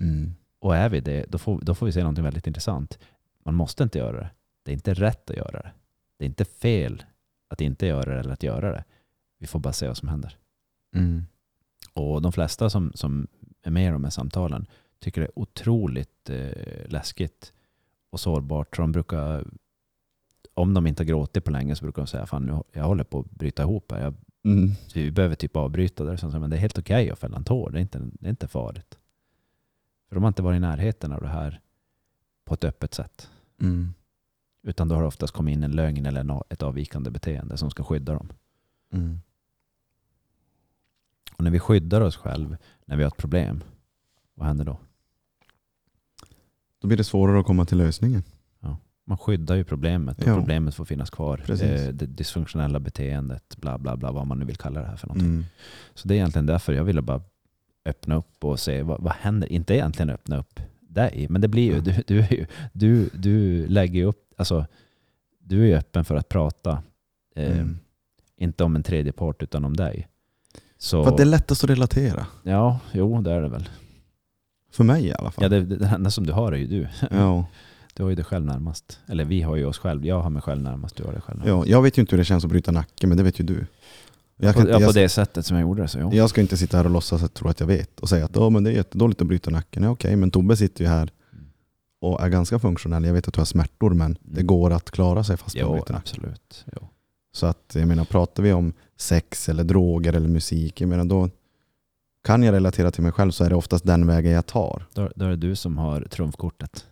Mm. Och är vi det, då får, då får vi se någonting väldigt intressant. Man måste inte göra det. Det är inte rätt att göra det. Det är inte fel att inte göra det eller att göra det. Vi får bara se vad som händer. Mm. Och de flesta som, som är med i de här samtalen tycker det är otroligt eh, läskigt och sårbart. För de brukar, om de inte har gråtit på länge så brukar de säga fan nu, jag håller på att bryta ihop här. Jag, Mm. vi behöver typ avbryta det. Så, men det är helt okej att fälla en tår. Det är, inte, det är inte farligt. För de har inte varit i närheten av det här på ett öppet sätt. Mm. Utan då har det oftast kommit in en lögn eller ett avvikande beteende som ska skydda dem. Mm. Och när vi skyddar oss själv när vi har ett problem, vad händer då? Då blir det svårare att komma till lösningen. Man skyddar ju problemet och Ja. problemet får finnas kvar. Precis. Eh, Det dysfunktionella beteendet, bla bla bla, vad man nu vill kalla det här för någonting. Mm. Så det är egentligen därför jag ville bara öppna upp och se vad, vad händer. Inte egentligen öppna upp dig, men det blir ju, Ja. du, du, du, du lägger ju upp, alltså du är öppen för att prata, eh, Mm. inte om en tredje part utan om dig. Så, För att det är lättast att relatera. Ja, jo det är det väl. För mig i alla fall. Ja, det, det, enda som du har är ju du. ja. Du har ju dig själv närmast. Eller vi har ju oss själv. Jag har mig själv närmast, du har dig själv närmast. Ja, jag vet ju inte hur det känns att bryta nacken, men det vet ju du. Jag, kan på, ja, på jag, det sättet som jag gjorde det så jo. jag ska inte sitta här och låtsas att tro att jag vet och säga att oh, men det är jättedåligt att bryta nacken. Ja, okej, men Tobbe sitter ju här och är ganska funktionell. Jag vet att du har smärtor, men det Mm. går att klara sig fast man bryter nacken. absolut. Jo. Så att jag menar, pratar vi om sex eller droger eller musik, jag menar då kan jag relatera till mig själv så är det oftast den vägen jag tar. Då, då är det du som har trumfkortet.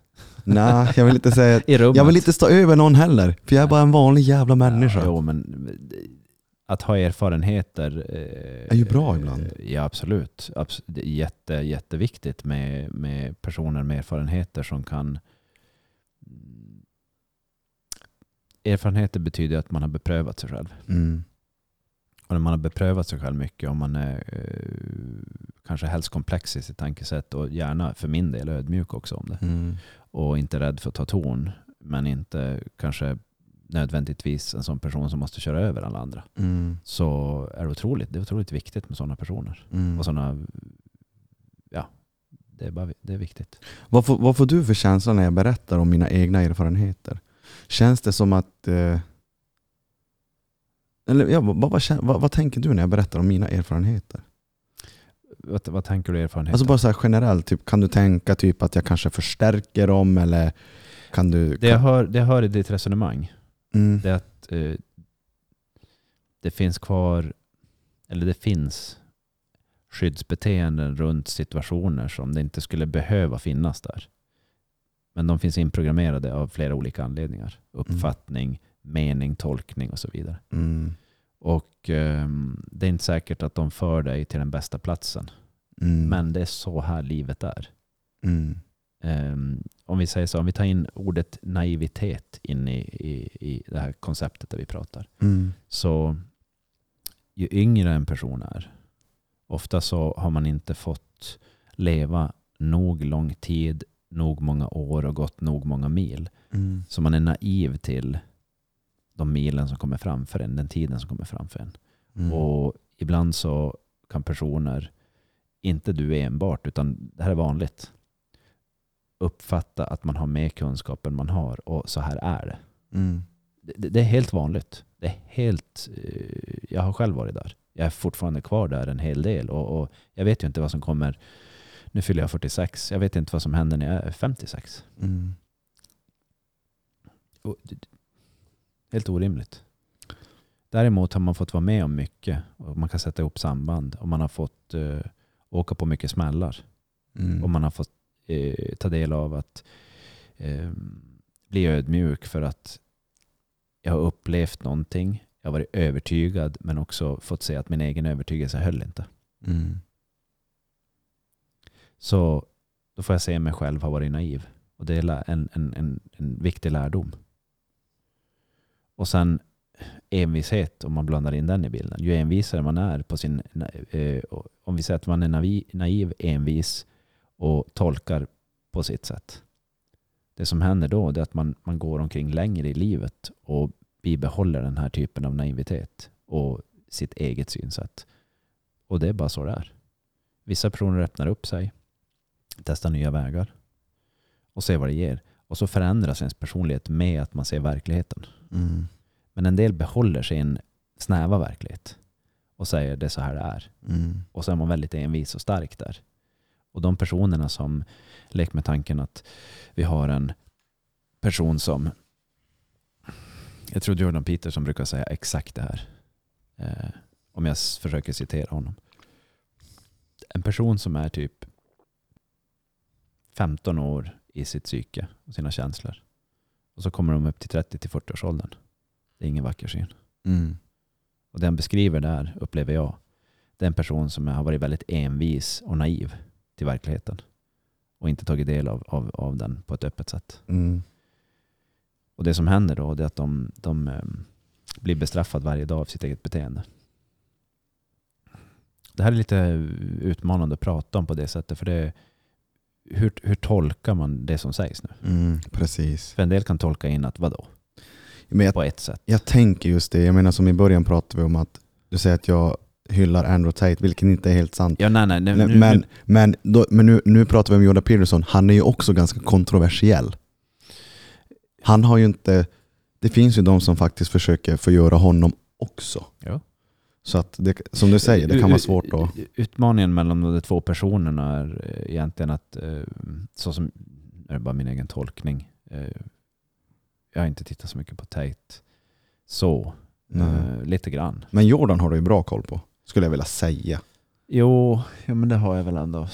Nej, jag vill inte säga jag vill inte stå över någon heller, för jag är bara en vanlig jävla människa. Ja, jo, men att ha erfarenheter eh, Är ju bra ibland. Ja, absolut. Abs- det är jätte, jätteviktigt med, med personer med erfarenheter som kan... Erfarenheter betyder att man har beprövat sig själv. Mm. Och när man har beprövat sig själv mycket, om man är eh, kanske helst komplex i sitt tankesätt och gärna för min del ödmjuk också om det. Mm. Och inte rädd för att ta ton, men inte kanske nödvändigtvis en sån person som måste köra över alla andra. Mm. Så är det otroligt, det är otroligt viktigt med sådana personer. Mm. Och sådana, ja, det är, bara, det är viktigt. Vad, får, vad får du för känsla när jag berättar om mina egna erfarenheter? Känns det som att... Eh, eller ja, vad, vad, vad, vad tänker du när jag berättar om mina erfarenheter? Vad, vad tänker du erfarenhet? Alltså bara så här generellt, typ, kan du tänka typ att jag kanske förstärker dem eller kan du... det, jag kan, hör, det jag hör i ditt resonemang, mm, det är att eh, det finns kvar, eller det finns skyddsbeteenden runt situationer som det inte skulle behöva finnas där. Men de finns inprogrammerade av flera olika anledningar. Uppfattning, mening, tolkning och så vidare. mm, Och ehm, det är inte säkert att de för dig till den bästa platsen. mm, Men det är så här livet är. mm, Ehm, om vi säger så, om vi tar in ordet naivitet in i, i, i det här konceptet där vi pratar. mm, Så ju yngre en person är, ofta så har man inte fått leva nog lång tid, nog många år och gått nog många mil. Mm. Så man är naiv till de milen som kommer framför en, den tiden som kommer framför en. Mm. Och ibland så kan personer, inte du enbart, utan det här är vanligt, uppfatta att man har mer kunskap än man har och så här är det. Mm. Det, det är helt vanligt. Det är helt, eh, jag har själv varit där. Jag är fortfarande kvar där en hel del och, och jag vet ju inte vad som kommer. Nu fyller jag 46. Jag vet inte vad som händer när jag är 56. Mm. Och Helt orimligt. Däremot har man fått vara med om mycket och man kan sätta ihop samband och man har fått eh, åka på mycket smällar Mm. och man har fått eh, ta del av att eh, bli ödmjuk för att jag har upplevt någonting. Jag har varit övertygad men också fått se att min egen övertygelse höll inte. Mm. Så då får jag se mig själv ha varit naiv. Och det är en, en, en, en viktig lärdom. Och sen envishet, om man blandar in den i bilden. Ju envisare man är på sin... Eh, om vi säger att man är naiv, naiv, envis och tolkar på sitt sätt. Det som händer då är att man, man går omkring längre i livet och bibehåller den här typen av naivitet och sitt eget synsätt. Och det är bara så det är. Vissa personer öppnar upp sig, testar nya vägar och ser vad det ger. Och så förändras ens personlighet med att man ser verkligheten. Mm. Men en del behåller sin snäva verklighet och säger det är så här det är. Mm. Och så är man väldigt envis och stark där. Och de personerna som leker med tanken att vi har en person som jag tror Jordan Peterson brukar säga exakt det här. Eh, om jag försöker citera honom. En person som är typ 15 år i sitt psyke och sina känslor. Och så kommer de upp till 30-40 års åldern. Det är ingen vacker syn. Mm. Och den beskriver där, upplever jag, det är en person som har varit väldigt envis och naiv till verkligheten. Och inte tagit del av, av, av den på ett öppet sätt. Mm. Och det som händer då är att de, de eh, blir bestraffade varje dag av sitt eget beteende. Det här är lite utmanande att prata om på det sättet. För det, hur, hur tolkar man det som sägs nu? Mm. Precis. För en del kan tolka in att vadå? Men jag, På ett sätt. jag tänker just det, jag menar som i början pratade vi om att du säger att jag hyllar Andrew Tate, vilket inte är helt sant. Ja, nej, nej. Nej, nu, men nu, men, då, men nu, nu pratar vi om Jordan Peterson, han är ju också ganska kontroversiell. Han har ju inte, det finns ju de som faktiskt försöker förgöra honom också. ja. Så att det, som du säger, det kan vara svårt att... Utmaningen mellan de två personerna är eh, egentligen att, eh, så som, är det bara min egen tolkning. Eh, Jag har inte tittat så mycket på Tate. Så, eh, lite grann. Men Jordan har du ju bra koll på, skulle jag vilja säga. Jo, ja, men det har jag väl ändå,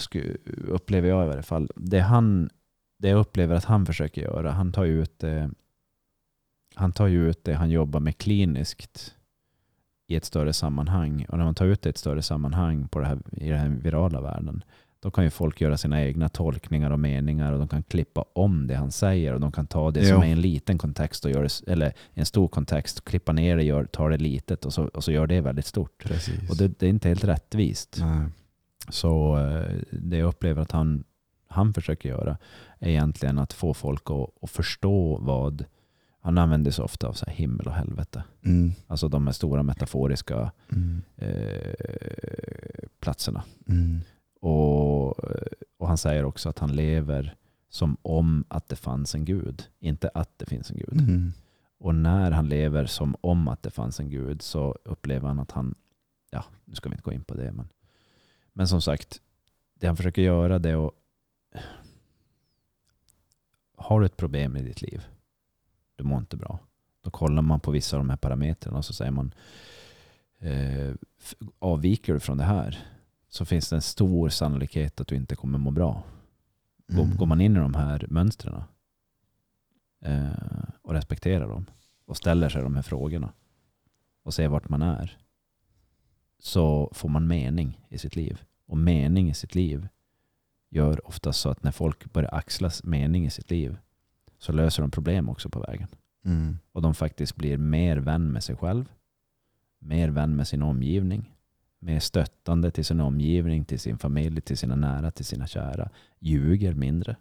upplever jag i varje fall. Det, han, det jag upplever att han försöker göra, han tar ju ut det, han tar ju ut det han jobbar med kliniskt i ett större sammanhang. Och när man tar ut det i ett större sammanhang på det här, i den här virala världen, då kan ju folk göra sina egna tolkningar och meningar och de kan klippa om det han säger och de kan ta det Jo. som är en liten kontext och gör det, eller en stor kontext, klippa ner det, gör, tar det litet och så, och så gör det väldigt stort. Precis. Och det, det är inte helt rättvist. Nej. Så eh, det jag upplever att han, han försöker göra är egentligen att få folk att, att förstå vad, han använder sig ofta av så himmel och helvete. Mm. Alltså de här stora metaforiska Mm. eh, platserna. Mm. Och, och han säger också att han lever som om att det fanns en gud, inte att det finns en gud. Mm. Och när han lever som om att det fanns en gud så upplever han att han, ja, nu ska vi inte gå in på det, men, men som sagt, det han försöker göra det är att har du ett problem i ditt liv, du mår inte bra, då kollar man på vissa av de här parametrarna och så säger man eh, avviker du från det här så finns det en stor sannolikhet att du inte kommer må bra. Går, Mm. går man in i de här mönstren eh, och respekterar dem och ställer sig de här frågorna och ser vart man är så får man mening i sitt liv. Och mening i sitt liv gör oftast så att när folk börjar axla mening i sitt liv så löser de problem också på vägen. Mm. Och de faktiskt blir mer vän med sig själv, mer vän med sin omgivning, mer stöttande till sin omgivning, till sin familj, till sina nära, till sina kära. Ljuger mindre.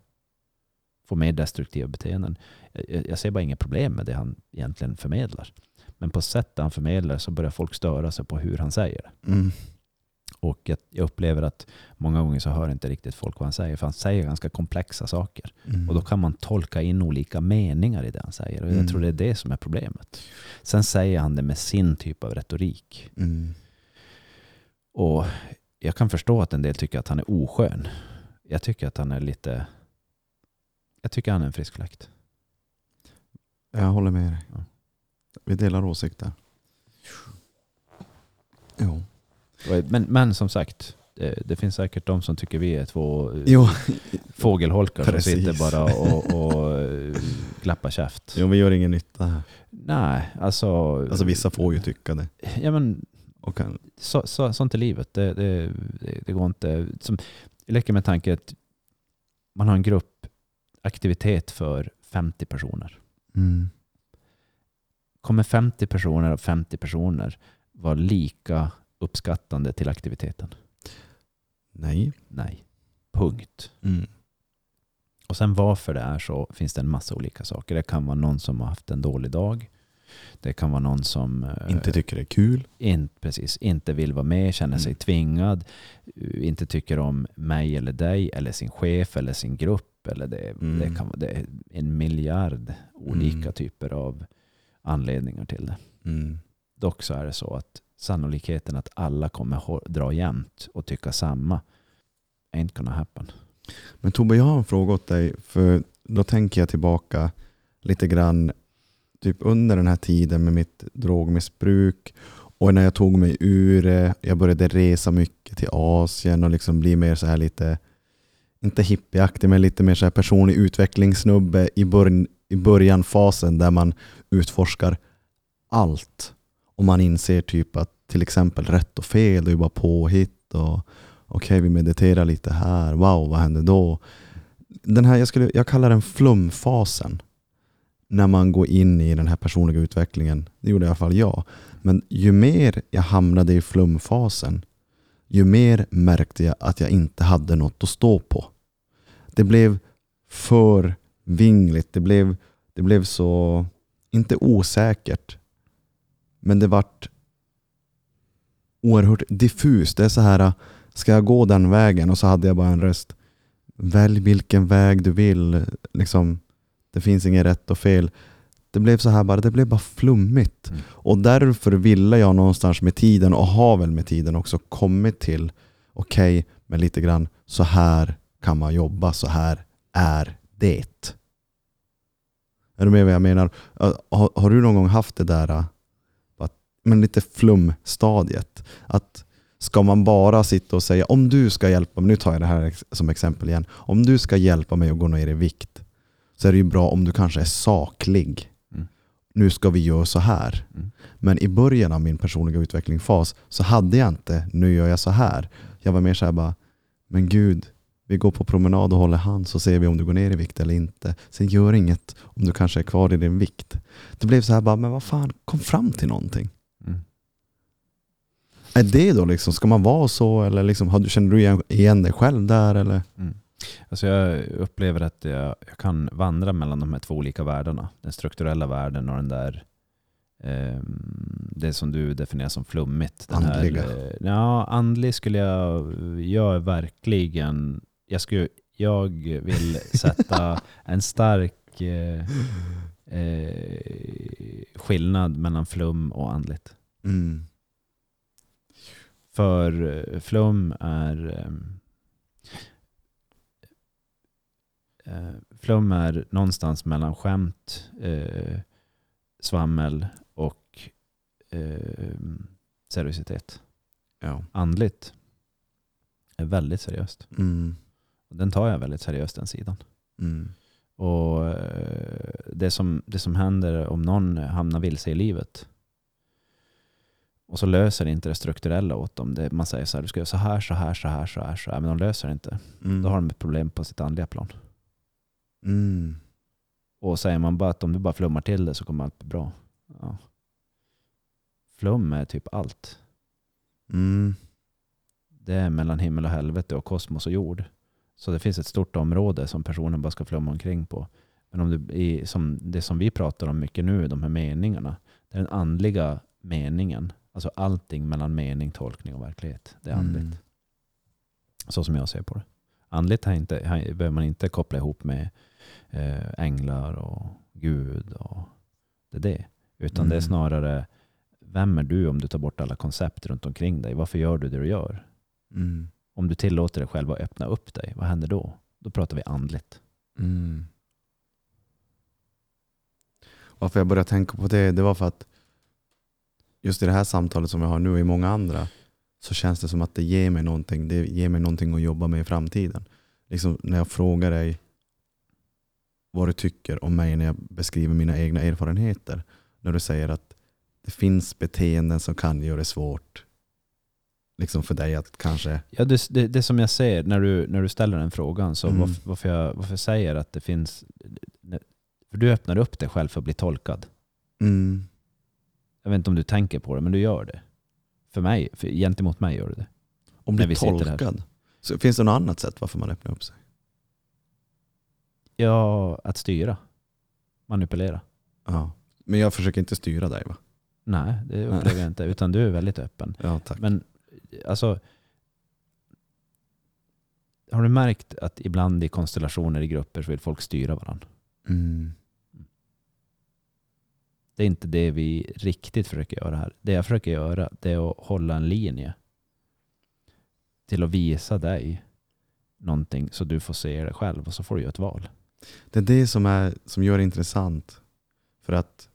Får mer destruktiva beteenden. Jag, jag ser bara inga problem med det han egentligen förmedlar. Men på sättet han förmedlar så börjar folk störa sig på hur han säger det. Mm. Och jag, jag upplever att många gånger så hör inte riktigt folk vad han säger. För han säger ganska komplexa saker. Mm. Och då kan man tolka in olika meningar i det han säger. Och jag Mm. tror det är det som är problemet. Sen säger han det med sin typ av retorik. Mm. Och jag kan förstå att en del tycker att han är oskön. Jag tycker att han är lite... Jag tycker han är en frisk fläkt. Jag håller med dig. Ja. Vi delar åsikter. Jo. Men, men som sagt, det, det finns säkert de som tycker vi är två eh, Jo. fågelholkar som Precis. sitter bara och, och klappar käft. jo, vi gör ingen nytta här. Nej, alltså... Alltså vissa får ju tycka det. Ja, men Och kan, så, så, sånt är livet. Det, det, det, det går inte... Som, jag leker med tanken att man har en gruppaktivitet för 50 personer. mm. Kommer 50 personer av 50 personer vara lika uppskattande till aktiviteten? Nej. Nej. Punkt. Mm. Och sen varför det är så finns det en massa olika saker. Det kan vara någon som har haft en dålig dag. Det kan vara någon som eh, Inte tycker det är kul. in, precis, inte vill vara med, känner sig Mm. tvingad, eh, inte tycker om mig eller dig eller sin chef eller sin grupp. Eller det, Mm. det kan vara det är en miljard olika Mm. typer av anledningar till det. Mm. Dock så är det så att sannolikheten att alla kommer dra jämnt och tycka samma ain't gonna happen. Men Tobbe, jag har en fråga åt dig. För då tänker jag tillbaka lite grann typ under den här tiden med mitt drogmissbruk och när jag tog mig ur det. Jag började resa mycket till Asien och liksom bli mer så här lite, inte hippieaktig, men lite mer så här personlig utvecklingssnubbe i, början, i börjanfasen där man utforskar allt. Och man inser typ att till exempel rätt och fel, det är ju bara påhitt och okej vi mediterar lite här, wow vad händer då? Den här, jag, skulle, jag kallar den flumfasen. När man går in i den här personliga utvecklingen. Det gjorde i alla fall jag. Men ju mer jag hamnade i flumfasen, ju mer märkte jag att jag inte hade något att stå på. Det blev för vingligt. Det blev, det blev så, inte osäkert, men det vart oerhört diffust. Det är så här, ska jag gå den vägen? Och så hade jag bara en röst. Välj vilken väg du vill. Liksom, det finns inget rätt och fel. Det blev så här bara, det blev bara flummigt. Mm. Och därför ville jag någonstans med tiden och har väl med tiden också kommit till okej, men lite grann så här kan man jobba, så här är det. Är du med vad jag menar? Har, har du någon gång haft det där men lite flumstadiet? Att ska man bara sitta och säga om du ska hjälpa mig, nu tar jag det här som exempel igen. Om du ska hjälpa mig att gå ner i vikt så är det ju bra om du kanske är saklig. Mm. Nu ska vi göra så här. Mm. Men i början av min personliga utvecklingsfas så hade jag inte nu gör jag så här. Jag var mer så här bara, men gud, vi går på promenad och håller hand så ser vi om du går ner i vikt eller inte. Sen gör inget om du kanske är kvar i din vikt. Det blev så här bara, men vad fan, kom fram till någonting. Är det då liksom, ska man vara så eller liksom, känner du igen, igen dig själv där eller? Mm. Alltså jag upplever att jag, jag kan vandra mellan de här två olika världarna. Den strukturella världen och den där ehm, det som du definierar som flummigt. Den Andliga. Här, eh, ja, andlig skulle jag, jag verkligen, jag, skulle, jag vill sätta en stark eh, eh, skillnad mellan flum och andligt. Mm. För eh, flum är ehm, eh, Flum är någonstans mellan skämt, eh, svammel och eh, seriositet. Ja. Andligt är väldigt seriöst. Mm. Den tar jag väldigt seriöst den sidan. Mm. Och eh, det som, det som händer om någon hamnar vilse i livet och så löser inte det strukturella åt dem. Det, man säger så här, du ska göra så här, så här, så här, så här, så här. Men de löser det inte. Mm. Då har de ett problem på sitt andliga plan. Mm. Och säger man bara att om du bara flummar till det så kommer allt bli bra. Ja. Flum är typ allt. Mm. det är mellan himmel och helvete och kosmos och jord. Så det finns ett stort område som personen bara ska flumma omkring på. Men om du, i, som det som vi pratar om mycket nu, de här meningarna. Det är den andliga meningen. Alltså allting mellan mening, tolkning och verklighet. Det är andligt. Mm. Så som jag ser på det. Andligt har inte, har, behöver man inte koppla ihop med eh, änglar och Gud. Och det är det. Utan det är Mm. snarare, vem är du om du tar bort alla koncept runt omkring dig? Varför gör du det du gör? Mm. Om du tillåter dig själv att öppna upp dig, vad händer då? Då pratar vi andligt. Mm. Varför jag började tänka på det, det var för att just i det här samtalet som jag har nu och i många andra så känns det som att det ger mig någonting. Det ger mig någonting att jobba med i framtiden. Liksom när jag frågar dig vad du tycker om mig när jag beskriver mina egna erfarenheter. När du säger att det finns beteenden som kan göra det svårt liksom för dig att kanske... Ja, det, det, det som jag ser när du, när du ställer den frågan, så Mm. varför, varför, jag, varför jag säger att det finns... För du öppnar upp dig själv för att bli tolkad. Mm, Jag vet inte om du tänker på det, men du gör det. För mig, för, gentemot mig gör du det. om sitter här. tolkad. Så finns det något annat sätt varför man öppnar upp sig? Ja, att styra. Manipulera. Ja. Men jag försöker inte styra dig va? Nej, det upplever jag inte. Utan du är väldigt öppen. Ja tack. Men alltså, har du märkt att ibland i konstellationer i grupper så vill folk styra varandra? Mm. Det är inte det vi riktigt försöker göra här. Det jag försöker göra det är att hålla en linje till att visa dig någonting så du får se det själv och så får du göra ett val. Det är det som, är, som gör det intressant. För att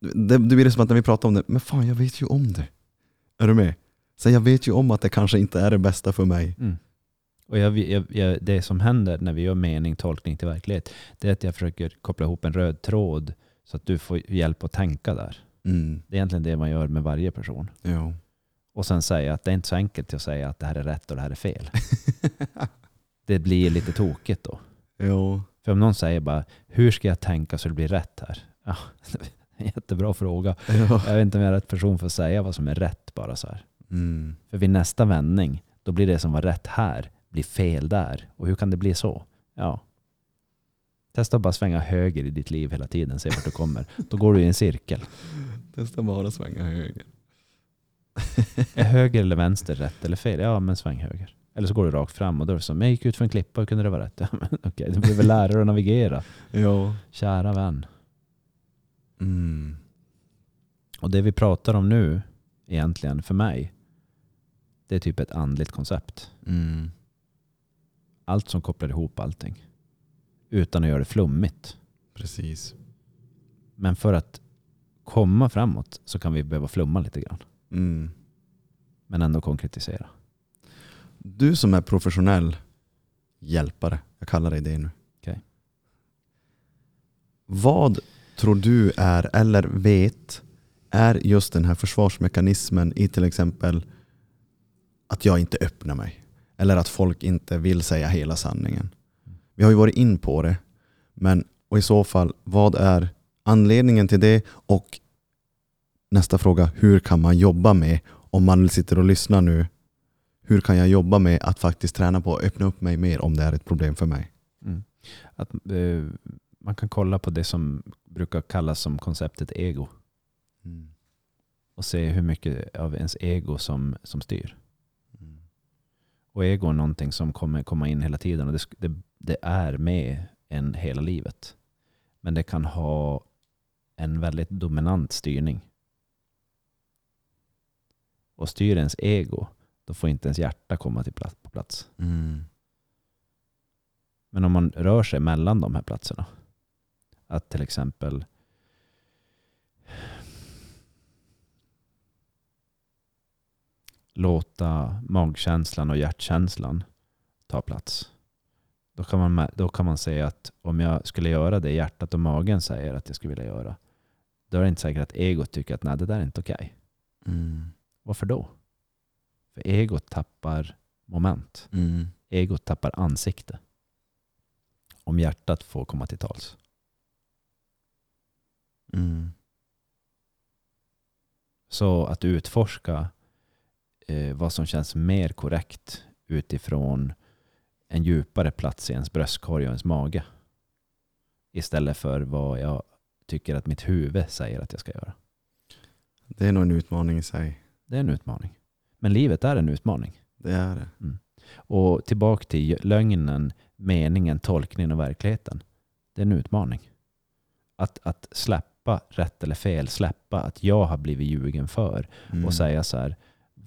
det, det blir som att när vi pratar om det, men fan jag vet ju om det. Är du med? Så jag vet ju om att det kanske inte är det bästa för mig. Och jag, jag, jag, det som händer när vi gör mening, tolkning till verklighet, det är att jag försöker koppla ihop en röd tråd så att du får hjälp att tänka där. Mm. Det är egentligen det man gör med varje person. Jo. Och sen säga att det är inte så enkelt att säga att det här är rätt och det här är fel. Det blir lite tokigt då. jo. För om någon säger bara, hur ska jag tänka så det blir rätt här? Ja, jättebra fråga. Ja. Jag vet inte om jag är rätt person för att säga vad som är rätt bara så här. Mm. För vid nästa vändning, då blir det som var rätt här, blir fel där. Och hur kan det bli så? Ja. Testa att bara svänga höger i ditt liv hela tiden, se vart du kommer. Då går du i en cirkel. Testa bara svänga höger. Är höger eller vänster rätt eller fel? Ja, men sväng höger. Eller så går du rakt fram och då är det som, jag gick ut för en klippa, hur kunde det vara rätt? Ja, men okej, du blir väl lärare att navigera. Ja. Kära vän. Mm. Och det vi pratar om nu, egentligen för mig, det är typ ett andligt koncept. Mm. Allt som kopplar ihop allting. Utan att göra det flummigt. Precis. Men för att komma framåt så kan vi behöva flumma lite grann. Mm. Men ändå konkretisera. Du som är professionell hjälpare, jag kallar dig det nu. Okej. Vad tror du är, eller vet, är just den här försvarsmekanismen i till exempel att jag inte öppnar mig? Eller att folk inte vill säga hela sanningen? Vi har ju varit in på det, men och i så fall, vad är anledningen till det? Och nästa fråga, hur kan man jobba med, om man sitter och lyssnar nu, hur kan jag jobba med att faktiskt träna på att öppna upp mig mer om det är ett problem för mig? Mm. Att, eh, man kan kolla på det som brukar kallas som konceptet ego. Mm. Och se hur mycket av ens ego som, som styr. Och ego är någonting som kommer komma in hela tiden. Och det, det, det är med en hela livet. Men det kan ha en väldigt dominant styrning. Och styr ens ego, då får inte ens hjärta komma till plats, på plats. Mm. Men om man rör sig mellan de här platserna. Att till exempel låta magkänslan och hjärtkänslan ta plats. Då kan, man, då kan man säga att om jag skulle göra det hjärtat och magen säger att jag skulle vilja göra, då är det inte säkert att egot tycker att nej, det där är inte okej. Mm. Varför då? För egot tappar moment. Mm. Egot tappar ansikte. Om hjärtat får komma till tals. Mm. Så att utforska eh, vad som känns mer korrekt utifrån en djupare plats i ens bröstkorg och ens mage. Istället för vad jag tycker att mitt huvud säger att jag ska göra. Det är nog en utmaning i sig. Det är en utmaning. Men livet är en utmaning. Det är det. Och tillbaka till lögnen, meningen, tolkningen och verkligheten. Det är en utmaning. Att, att släppa rätt eller fel, släppa att jag har blivit ljugen för Mm. och säga så här,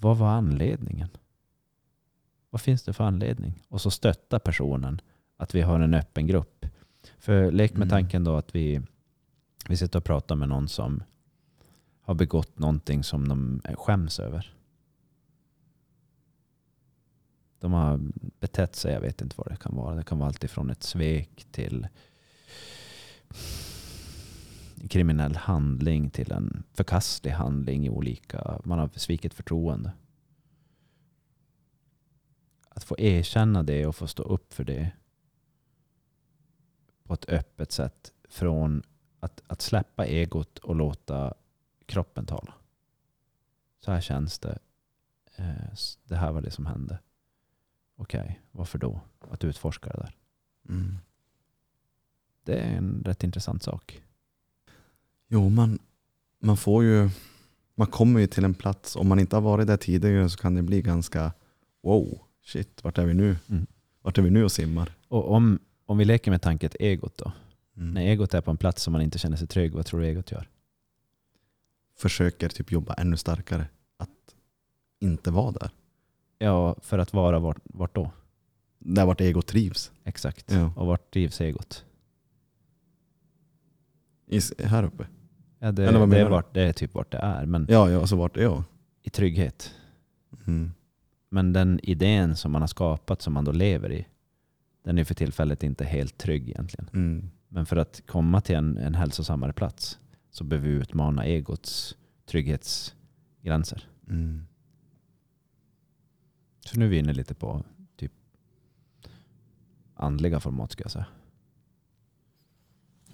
vad var anledningen? Vad finns det för anledning? Och så stötta personen att vi har en öppen grupp. För lek med Mm. tanken då att vi, vi sitter och pratar med någon som har begått någonting som de skäms över. De har betett sig, jag vet inte vad det kan vara. Det kan vara allt ifrån ett svek till kriminell handling till en förkastlig handling i olika... Man har svikit förtroende. Att få erkänna det och få stå upp för det på ett öppet sätt från att, att släppa egot och låta kroppen tala. Så här känns det. Eh, Det här var det som hände. Okej, varför då? Att utforska det där. Mm. Det är en rätt intressant sak. Jo, man, man får ju... Man kommer ju till en plats, om man inte har varit där tidigare så kan det bli ganska wow, shit, vart är vi nu? Mm. Vart är vi nu och simmar? Och om, om vi leker med tanken egot då. Mm. När egot är på en plats som man inte känner sig trygg, vad tror du egot gör? Försöker typ jobba ännu starkare att inte vara där. Ja, för att vara vart, vart då? Där vart ego trivs. Exakt. Ja. Och vart drivs egot? I, här uppe. Ja, det, Eller vad det, är vart, det är typ vart det är, men Ja, ja alltså vart är jag? i trygghet. Mm. Men den idén som man har skapat, som man då lever i, den är för tillfället inte helt trygg egentligen. Mm. Men för att komma till en, en hälsosammare plats så behöver vi utmana egots trygghetsgränser. Mm. Så nu är vi inne lite på typ andliga format ska jag säga.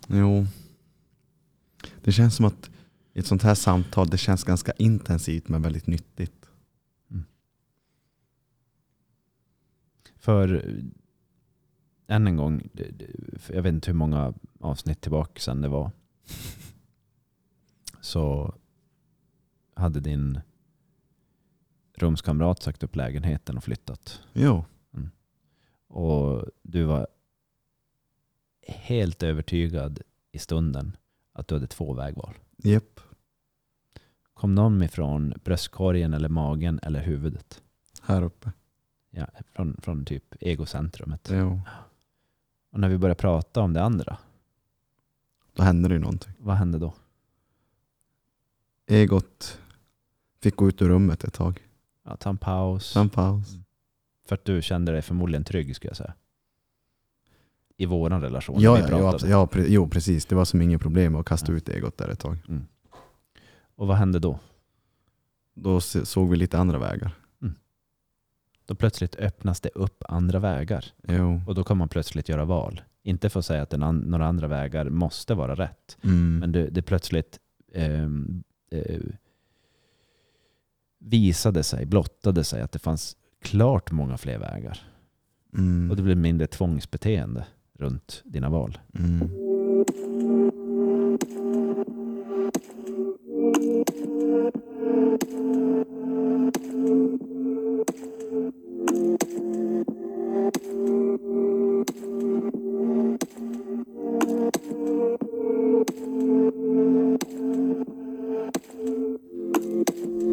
Jo. Det känns som att i ett sånt här samtal, det känns ganska intensivt men väldigt nyttigt. För eh, än en gång, jag vet inte hur många avsnitt tillbaka sedan det var. Så hade din rumskamrat sagt upp lägenheten och flyttat. Jo. Och du var helt övertygad i stunden att du hade två vägval. Japp. Kom någon ifrån bröstkorgen eller magen eller huvudet? Här uppe. Ja, från, från typ egocentrumet. Jo. Och när vi började prata om det andra, Då hände det ju någonting. vad hände då? Egot fick gå ut ur rummet ett tag. Ja, ta en paus. Ta en paus. För att du kände dig förmodligen trygg skulle jag säga. I våran relation. Ja, ja, ja, pre- jo, precis. Det var som inget problem att kasta Ja. ut egot där ett tag. Och vad hände då? Då såg vi lite andra vägar. Då plötsligt öppnas det upp andra vägar. Jo. Och då kan man plötsligt göra val. Inte för att säga att an- några andra vägar måste vara rätt. Mm. Men det, det plötsligt ehm, eh, visade sig, blottade sig att det fanns klart många fler vägar. Mm. Och det blev mindre tvångsbeteende runt dina val. Mm.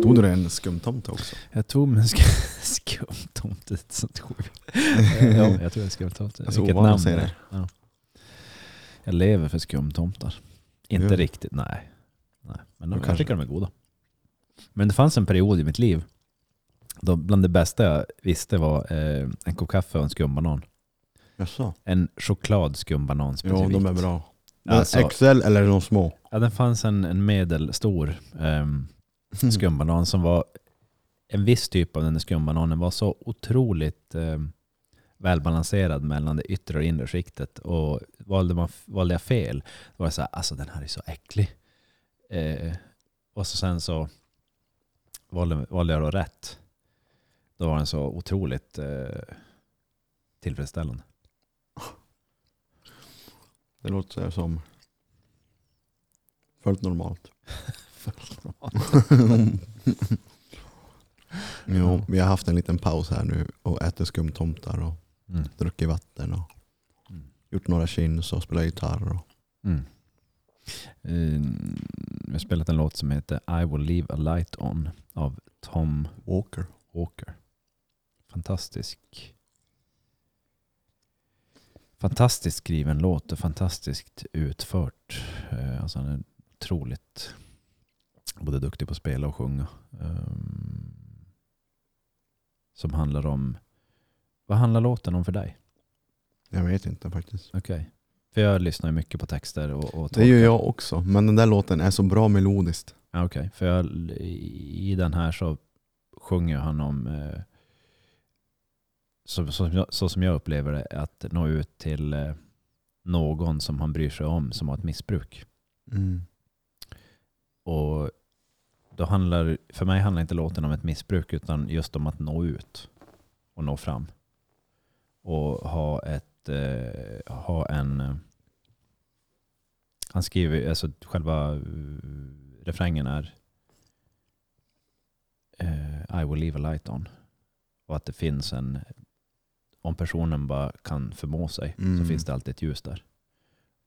Tog du dig en skumtomte också? Jag tog mig en sk- skumtomte. sånt sjukt. ja, jag tog en skumtomte. Alltså, Vilket namn säga det. Ja. Jag lever för skumtomtar. Inte du? riktigt, nej. nej. Men de, Då jag tycker de är goda. Men det fanns en period i mitt liv då bland det bästa jag visste var eh, en kopp kaffe och en skumbanan. Jaså? En choklad skumbanan Jo, specifikt. de är bra. Alltså- XL eller de små? Ja, det fanns en, en medelstor ehm, skumbanan som var en viss typ av den skumbananen var så otroligt eh, välbalanserad mellan det yttre och inre skiktet. Och valde, man, valde jag fel, då var det så här, alltså den här är så äcklig. Eh, och så sen så valde, valde jag då rätt. Då var den så otroligt eh, tillfredsställande. Det låter som fullt normalt. jo, vi har haft en liten paus här nu och ätit skumtomtar och Mm. druckit vatten och Mm. gjort några chins och spelat gitarr. Och, Mm. Eh, Vi har spelat en låt som heter I will leave a light on av Tom Walker. Walker. Fantastisk. Fantastiskt skriven låt och fantastiskt utfört. Eh, Alltså otroligt både duktig på att spela och sjunga. Ehm, Som handlar om, vad handlar låten om för dig? Jag vet inte faktiskt. Okej. För jag lyssnar ju mycket på texter och, och Det gör jag också, men den där låten är så bra melodiskt. Ja, Okej, för jag, i den här så sjunger han om, eh, så, så, så som jag upplever det, att nå ut till eh, någon som han bryr sig om som har ett missbruk. Mm. Och då handlar, för mig handlar inte låten om ett missbruk utan just om att nå ut och nå fram. Och ha ett, eh, ha en, eh, han skriver, alltså själva eh, refrängen är eh, I will leave a light on. Och att det finns en, om personen bara kan förmå sig så Mm. finns det alltid ett ljus där.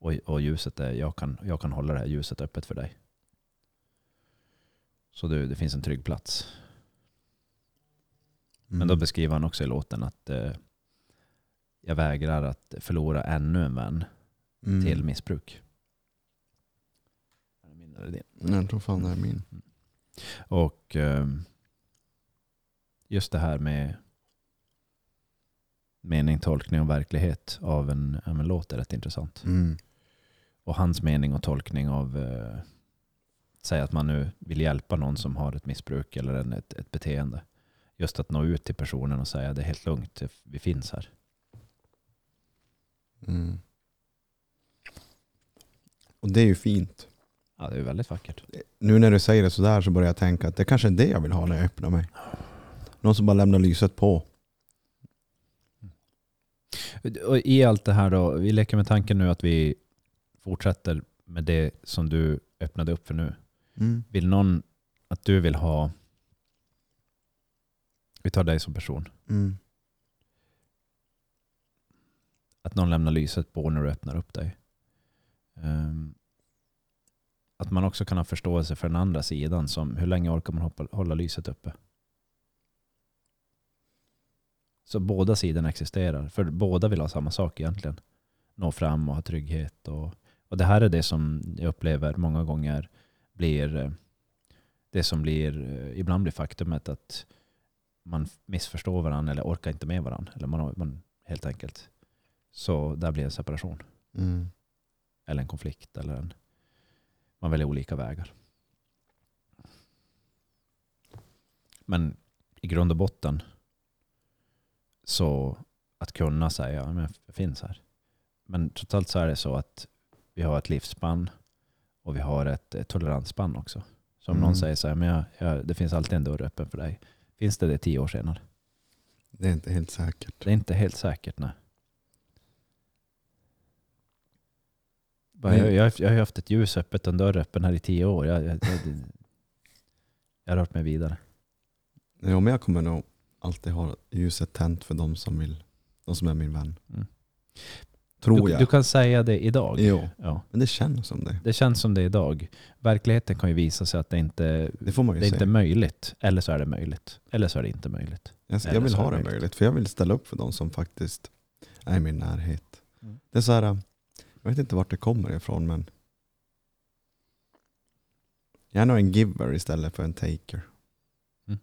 Och, och ljuset är, jag kan, jag kan hålla det här ljuset öppet för dig. Så det, det finns en trygg plats. Men då Mm. beskriver han också i låten att eh, jag vägrar att förlora ännu en vän Mm. till missbruk. Är det min eller din? Jag tror fan det är min. Och ehm, just det här med mening, tolkning och verklighet av en, av en låt är rätt intressant. Mm. Och hans mening och tolkning av, eh, säg att man nu vill hjälpa någon som har ett missbruk eller en, ett, ett beteende. Just att nå ut till personen och säga det är helt lugnt, vi finns här. Mm. Och det är ju fint. Ja, det är väldigt vackert. Nu när du säger det sådär så börjar jag tänka att det kanske är det jag vill ha när jag öppnar mig. Någon som bara lämnar lyset på. Och I allt det här då, vi leker med tanken nu att vi fortsätter med det som du öppnade upp för nu. Mm. Vill någon att du vill ha, vi tar dig som person, Mm. att någon lämnar lyset på när du öppnar upp dig. Ehm, att man också kan ha förståelse för den andra sidan, som hur länge orkar man hoppa, hålla lyset uppe? Så båda sidorna existerar, för båda vill ha samma sak egentligen. Nå fram och ha trygghet. Och, och det här är det som jag upplever många gånger blir eh, det som blir, eh, ibland blir faktumet att man missförstår varandra eller orkar inte med varandra. Eller man, man helt enkelt. Så där blir en separation. Mm. Eller en konflikt. Eller en, man väljer olika vägar. Men i grund och botten så att kunna säga att jag finns här. Men totalt så är det så att vi har ett livsspann och vi har ett, toleransspann också. Så om Mm. någon säger så här, men jag, jag, det finns alltid en dörr öppen för dig. Finns det det tio år senare? Det är inte helt säkert. Det är inte helt säkert, nej. Jag, jag, jag har haft ett ljus öppet och en dörr öppen här i tio år. Jag, jag, jag, jag har rört mig vidare. Ja, men jag kommer nog alltid ha ljuset tänt för de som vill, de som är min vän. Mm. Tror du, jag. du kan säga det idag. Jo, Ja, men det känns som det. det känns som det idag. Verkligheten kan ju visa sig att det inte Det får man ju det är inte möjligt. Eller så är det möjligt. Eller så är det inte möjligt. Jag, jag vill ha det det möjligt. möjligt, för jag vill ställa upp för de som faktiskt är i min närhet. Mm. Det är så här, jag vet inte vart det kommer ifrån men jag är nog en giver istället för en taker. Mm.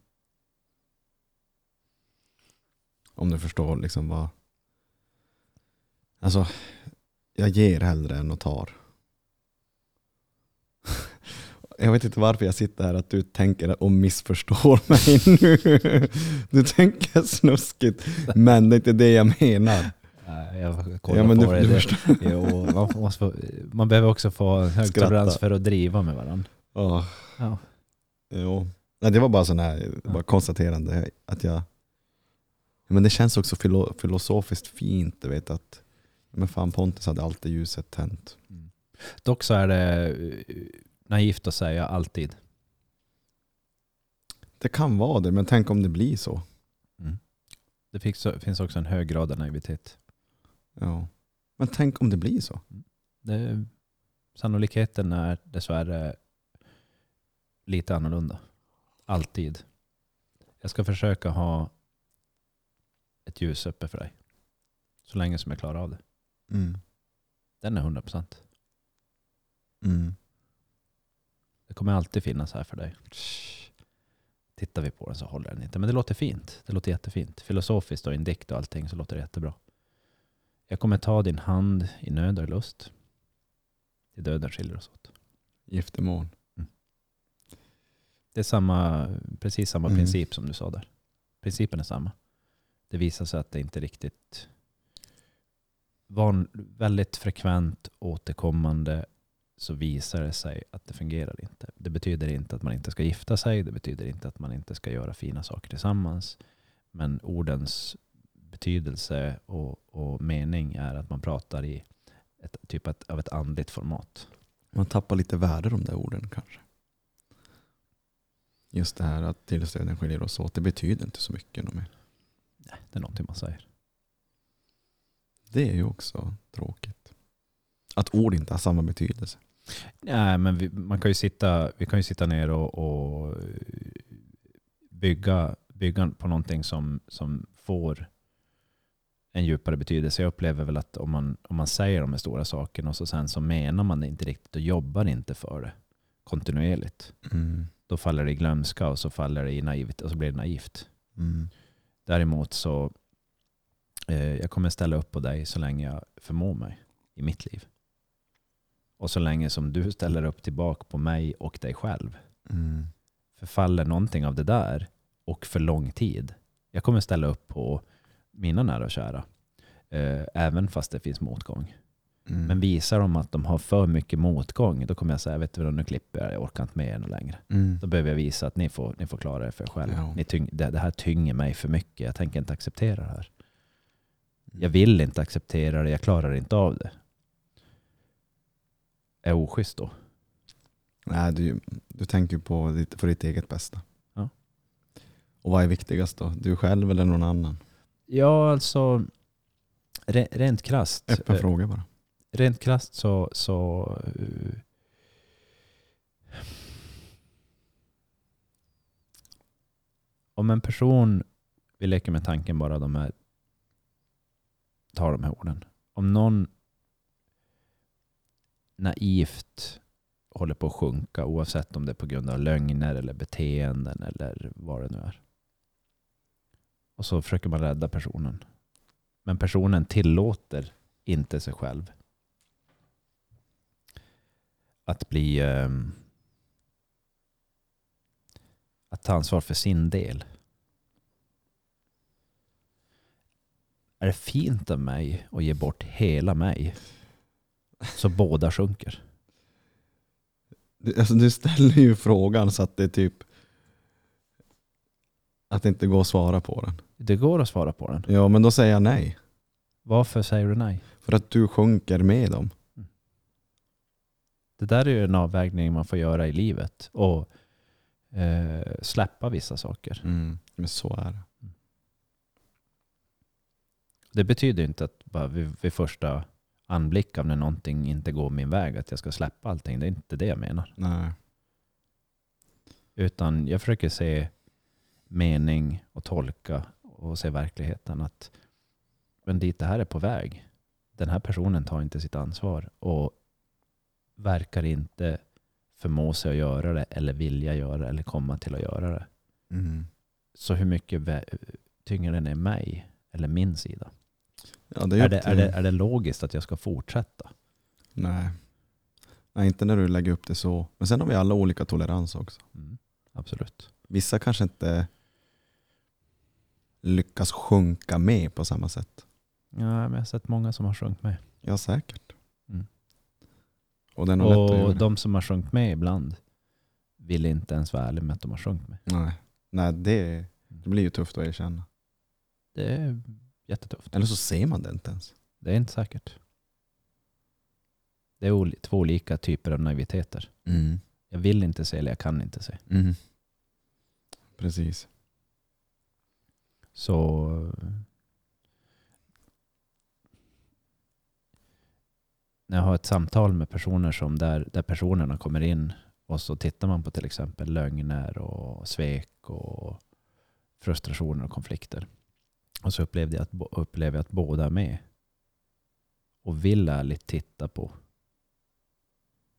Om du förstår liksom vad... Alltså, jag ger hellre än att tar. Jag vet inte varför jag sitter här att du tänker och missförstår mig nu. Du tänker snuskigt, men det är inte det jag menar. Jag kollar Ja, men på du, det. du förstår. jo, man, måste få, man behöver också få hög tolerans för att driva med varandra. Åh, Ja. jo. Nej, det var bara sån här bara konstaterande att jag, Men det känns också filo filosofiskt fint, du vet att men fan Pontus hade alltid ljuset tänt. Dock så är det eh, naivt att säga alltid. Det kan vara det, men tänk om det blir så. Det finns, finns också en hög grad av naivitet. Ja. Men tänk om det blir så. Det, sannolikheten är dessvärre lite annorlunda. Alltid. Jag ska försöka ha ett ljus uppe för dig. Så länge som jag klarar av det. Mm. Den är 100 procent. Mm. Det kommer alltid finnas här för dig. Tittar vi på den så håller den inte. Men det låter fint. Det låter jättefint. Filosofiskt och i en dikt och allting så låter det jättebra. Jag kommer ta din hand i nöd och lust. Till döden skiljer oss åt. Giftermål. Det är samma, precis samma Mm. princip som du sa där. Principen är samma. Det visar sig att det inte riktigt var väldigt frekvent återkommande så visar det sig att det fungerar inte. Det betyder inte att man inte ska gifta sig. Det betyder inte att man inte ska göra fina saker tillsammans. Men ordens betydelse och, och mening är att man pratar i ett typ ett, av ett andligt format. Man tappar lite värde de där orden kanske. Just det här att tillstöden skiljer oss åt, det betyder inte så mycket mer. Nej, det är någonting man säger. Det är ju också tråkigt. Att ord inte har samma betydelse. Nej, men vi, man kan ju sitta, vi kan ju sitta ner och, och bygga, bygga på någonting som, som får en djupare betydelse. Jag upplever väl att om man, om man säger de här stora sakerna och så sen så menar man det inte riktigt och jobbar inte för det kontinuerligt. Mm. Då faller det i glömska och så faller det i naivt och så blir det naivt. Mm. Däremot så jag kommer ställa upp på dig så länge jag förmår mig i mitt liv. Och så länge som du ställer upp tillbaka på mig och dig själv. Mm. Förfaller någonting av det där och för lång tid. Jag kommer ställa upp på mina nära och kära. Eh, även fast det finns motgång. Mm. Men visar de att de har för mycket motgång, då kommer jag säga, vet du vad, nu klipper jag, jag orkar inte med er längre. Mm. Då behöver jag visa att ni får, ni får klara er för er själva. Ja. Tyng, det, det här tynger mig för mycket, jag tänker inte acceptera det här. Jag vill inte acceptera det, jag klarar inte av det. Är oschysst då? Nej, du, du tänker på ditt, för ditt eget bästa. Ja. Och vad är viktigast då? Du själv eller någon annan? Ja, alltså re, rent krasst. Öppen eh, fråga bara. Rent krasst så, så eh, om en person, vi leker med tanken bara de här, tar de här orden. Om någon naivt håller på att sjunka oavsett om det är på grund av lögner eller beteenden eller vad det nu är. Och så försöker man rädda personen. Men personen tillåter inte sig själv att bli ehm, att ta ansvar för sin del. Är det fint av mig att ge bort hela mig så båda sjunker? Du, alltså, du ställer ju frågan så att det är typ att det inte går att svara på den. Det går att svara på den. Ja, men då säger jag nej. Varför säger du nej? För att du sjunker med dem. Det där är ju en avvägning man får göra i livet. Och eh, släppa vissa saker. Mm. Men så är det. Det betyder inte att bara vid, vid första anblick av när någonting inte går min väg att jag ska släppa allting. Det är inte det jag menar. Nej. Utan jag försöker se mening och tolka och se verkligheten. Att men dit det här är på väg. Den här personen tar inte sitt ansvar och verkar inte förmå sig att göra det eller vilja göra det eller komma till att göra det. Mm. Så hur mycket tynger den är mig eller min sida? Ja, det är, Är det, till- är, det, är det logiskt att jag ska fortsätta? Nej. Nej, inte när du lägger upp det så. Men sen har vi alla olika tolerans också. Mm, absolut. Vissa kanske inte lyckas sjunka med på samma sätt. Ja, men jag har sett många som har sjunkit med. Ja, säkert. Mm. Och göra Och de som har sjunkit med ibland vill inte ens vara ärliga med att de har sjunkit med. Nej, Nej det, det blir ju tufft att erkänna. det jättetufft. Eller så ser man det inte ens. Det är inte säkert. Det är ol- två olika typer av naiviteter. Mm. Jag vill inte se eller jag kan inte se. Mm. Precis. Så när jag har ett samtal med personer som där, där personerna kommer in och så tittar man på till exempel lögner och svek och frustrationer och konflikter. Och så upplevde jag att, jag att båda är med och vill ärligt titta på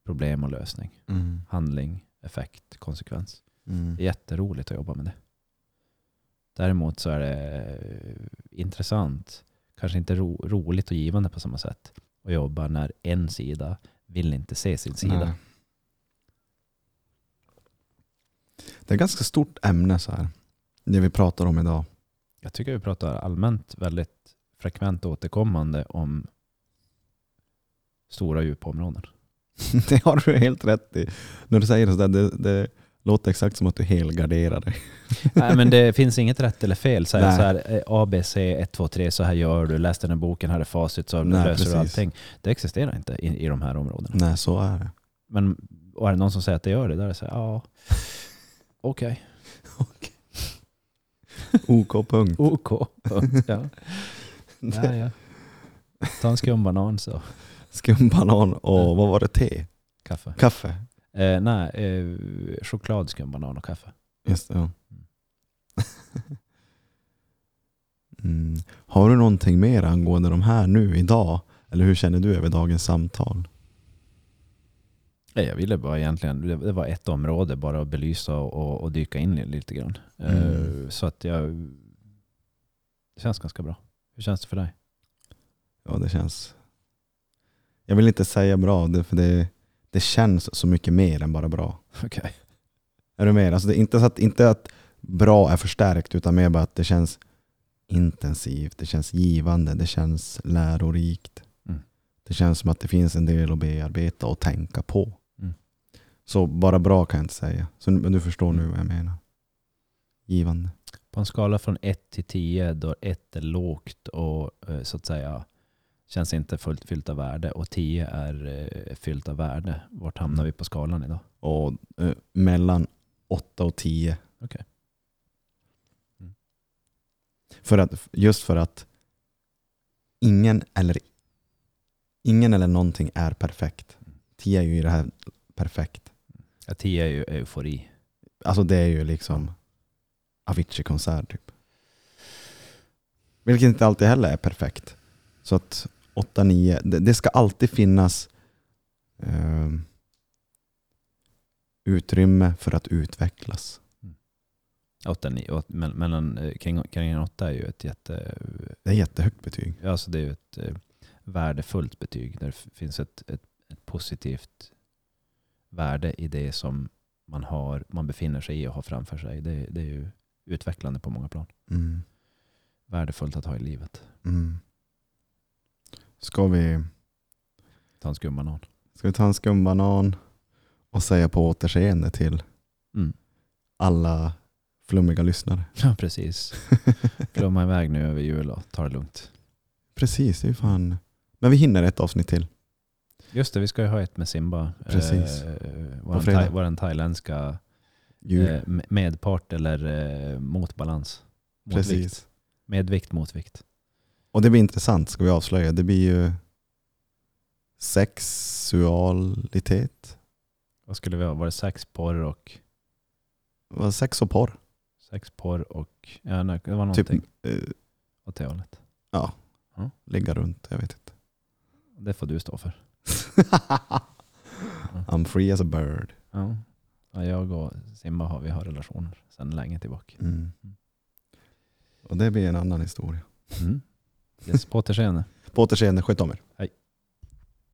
problem och lösning. Mm. Handling, effekt, konsekvens. Mm. Det är jätteroligt att jobba med det. Däremot så är det eh, intressant, kanske inte ro, roligt och givande på samma sätt att jobba när en sida vill inte se sin sida. Nej. Det är ett ganska stort ämne så här. Det vi pratar om idag. Jag tycker vi pratar allmänt väldigt frekvent och återkommande om stora djupa områden. det har du helt rätt i. När du säger sådär, det, det låter exakt som att du helgarderar dig. Nej, men det finns inget rätt eller fel. Så här, så här, eh, A, B, C, 1, 2, 3, så här gör du. Läs den här boken, här är facit, så Nej, löser precis. du allting. Det existerar inte i, i de här områdena. Nej, så är det. Men och är det någon som säger att det gör det, där är det så här, ja, okej. OK punkt. OK. Punkt, Ja. Ja, ja. Ta en skumbanan så. Skumbanan och vad var det? Te? Kaffe. Kaffe? Eh, nej, eh, choklad, skumbanan och kaffe. Just det, ja. Mm. Har du någonting mer angående de här nu idag? Eller hur känner du över dagens samtal? Nej, jag ville bara egentligen, det var ett område bara att belysa och, och dyka in i lite grann. Eh, Mm. Så att jag, det känns ganska bra. Hur känns det för dig? Ja, det känns... Jag vill inte säga bra, för det, det känns så mycket mer än bara bra. Okej. Är du med? Alltså det är inte, så att, inte att bra är förstärkt, utan mer bara att det känns intensivt, det känns givande, det känns lärorikt. Mm. Det känns som att det finns en del att bearbeta och tänka på. Mm. Så bara bra kan jag inte säga. Så, men du förstår nu vad jag menar. Givande. På en skala från 1 till 10 då 1 är lågt och eh, så att säga känns inte fullt fyllt av värde och 10 är eh, fyllt av värde. Vart hamnar vi på skalan idag? Och eh, mellan 8 och 10. Okej. Mm. För att, just för att ingen eller, ingen eller någonting är perfekt. 10 är ju i det här perfekt. Ja, 10 är ju eufori. Alltså det är ju liksom Avicii-konsert typ. Vilket inte alltid heller är perfekt. Så att 8-9, det, det ska alltid finnas eh, utrymme för att utvecklas. 8, 9, åt- mell- mellan, eh, kring, kring 8 är ju ett jätte... Det är jättehögt betyg. Alltså det är ju ett eh, värdefullt betyg. Där det finns ett, ett, ett positivt värde i det som man, har, man befinner sig i och har framför sig. Det, det är ju utvecklande på många plan. Mm. Värdefullt att ha i livet. Mm. Ska vi, Ta en skumbanan. ska vi ta en skumbanan och säga på återseende till Mm. alla flummiga lyssnare? Ja, precis. Glömma iväg nu över jul och ta det lugnt. Precis, det är fan... Men vi hinner ett avsnitt till. Just det, vi ska ju ha ett med Simba. Precis. Eh, vår, thai, vår thailändska eh, me- medpart eller eh, motbalans. Motvikt. Precis. Medvikt, motvikt. Och det blir intressant ska vi avslöja. Det blir ju sexualitet. Vad skulle vi ha? Var det sex, porr och... Vad, Sex och porr. Sex, porr och... Ja, nej, det var någonting Typ, eh, åt det hållet. ja, Ja. ligga runt. Jag vet inte. Det får du stå för. I'm free as a bird. Ja. Ja, jag och Simba har, vi har relationer sedan länge tillbaka. Mm. Och det blir en annan historia. Mm. Yes, på återseende. På återseende, sköt om er. Hej.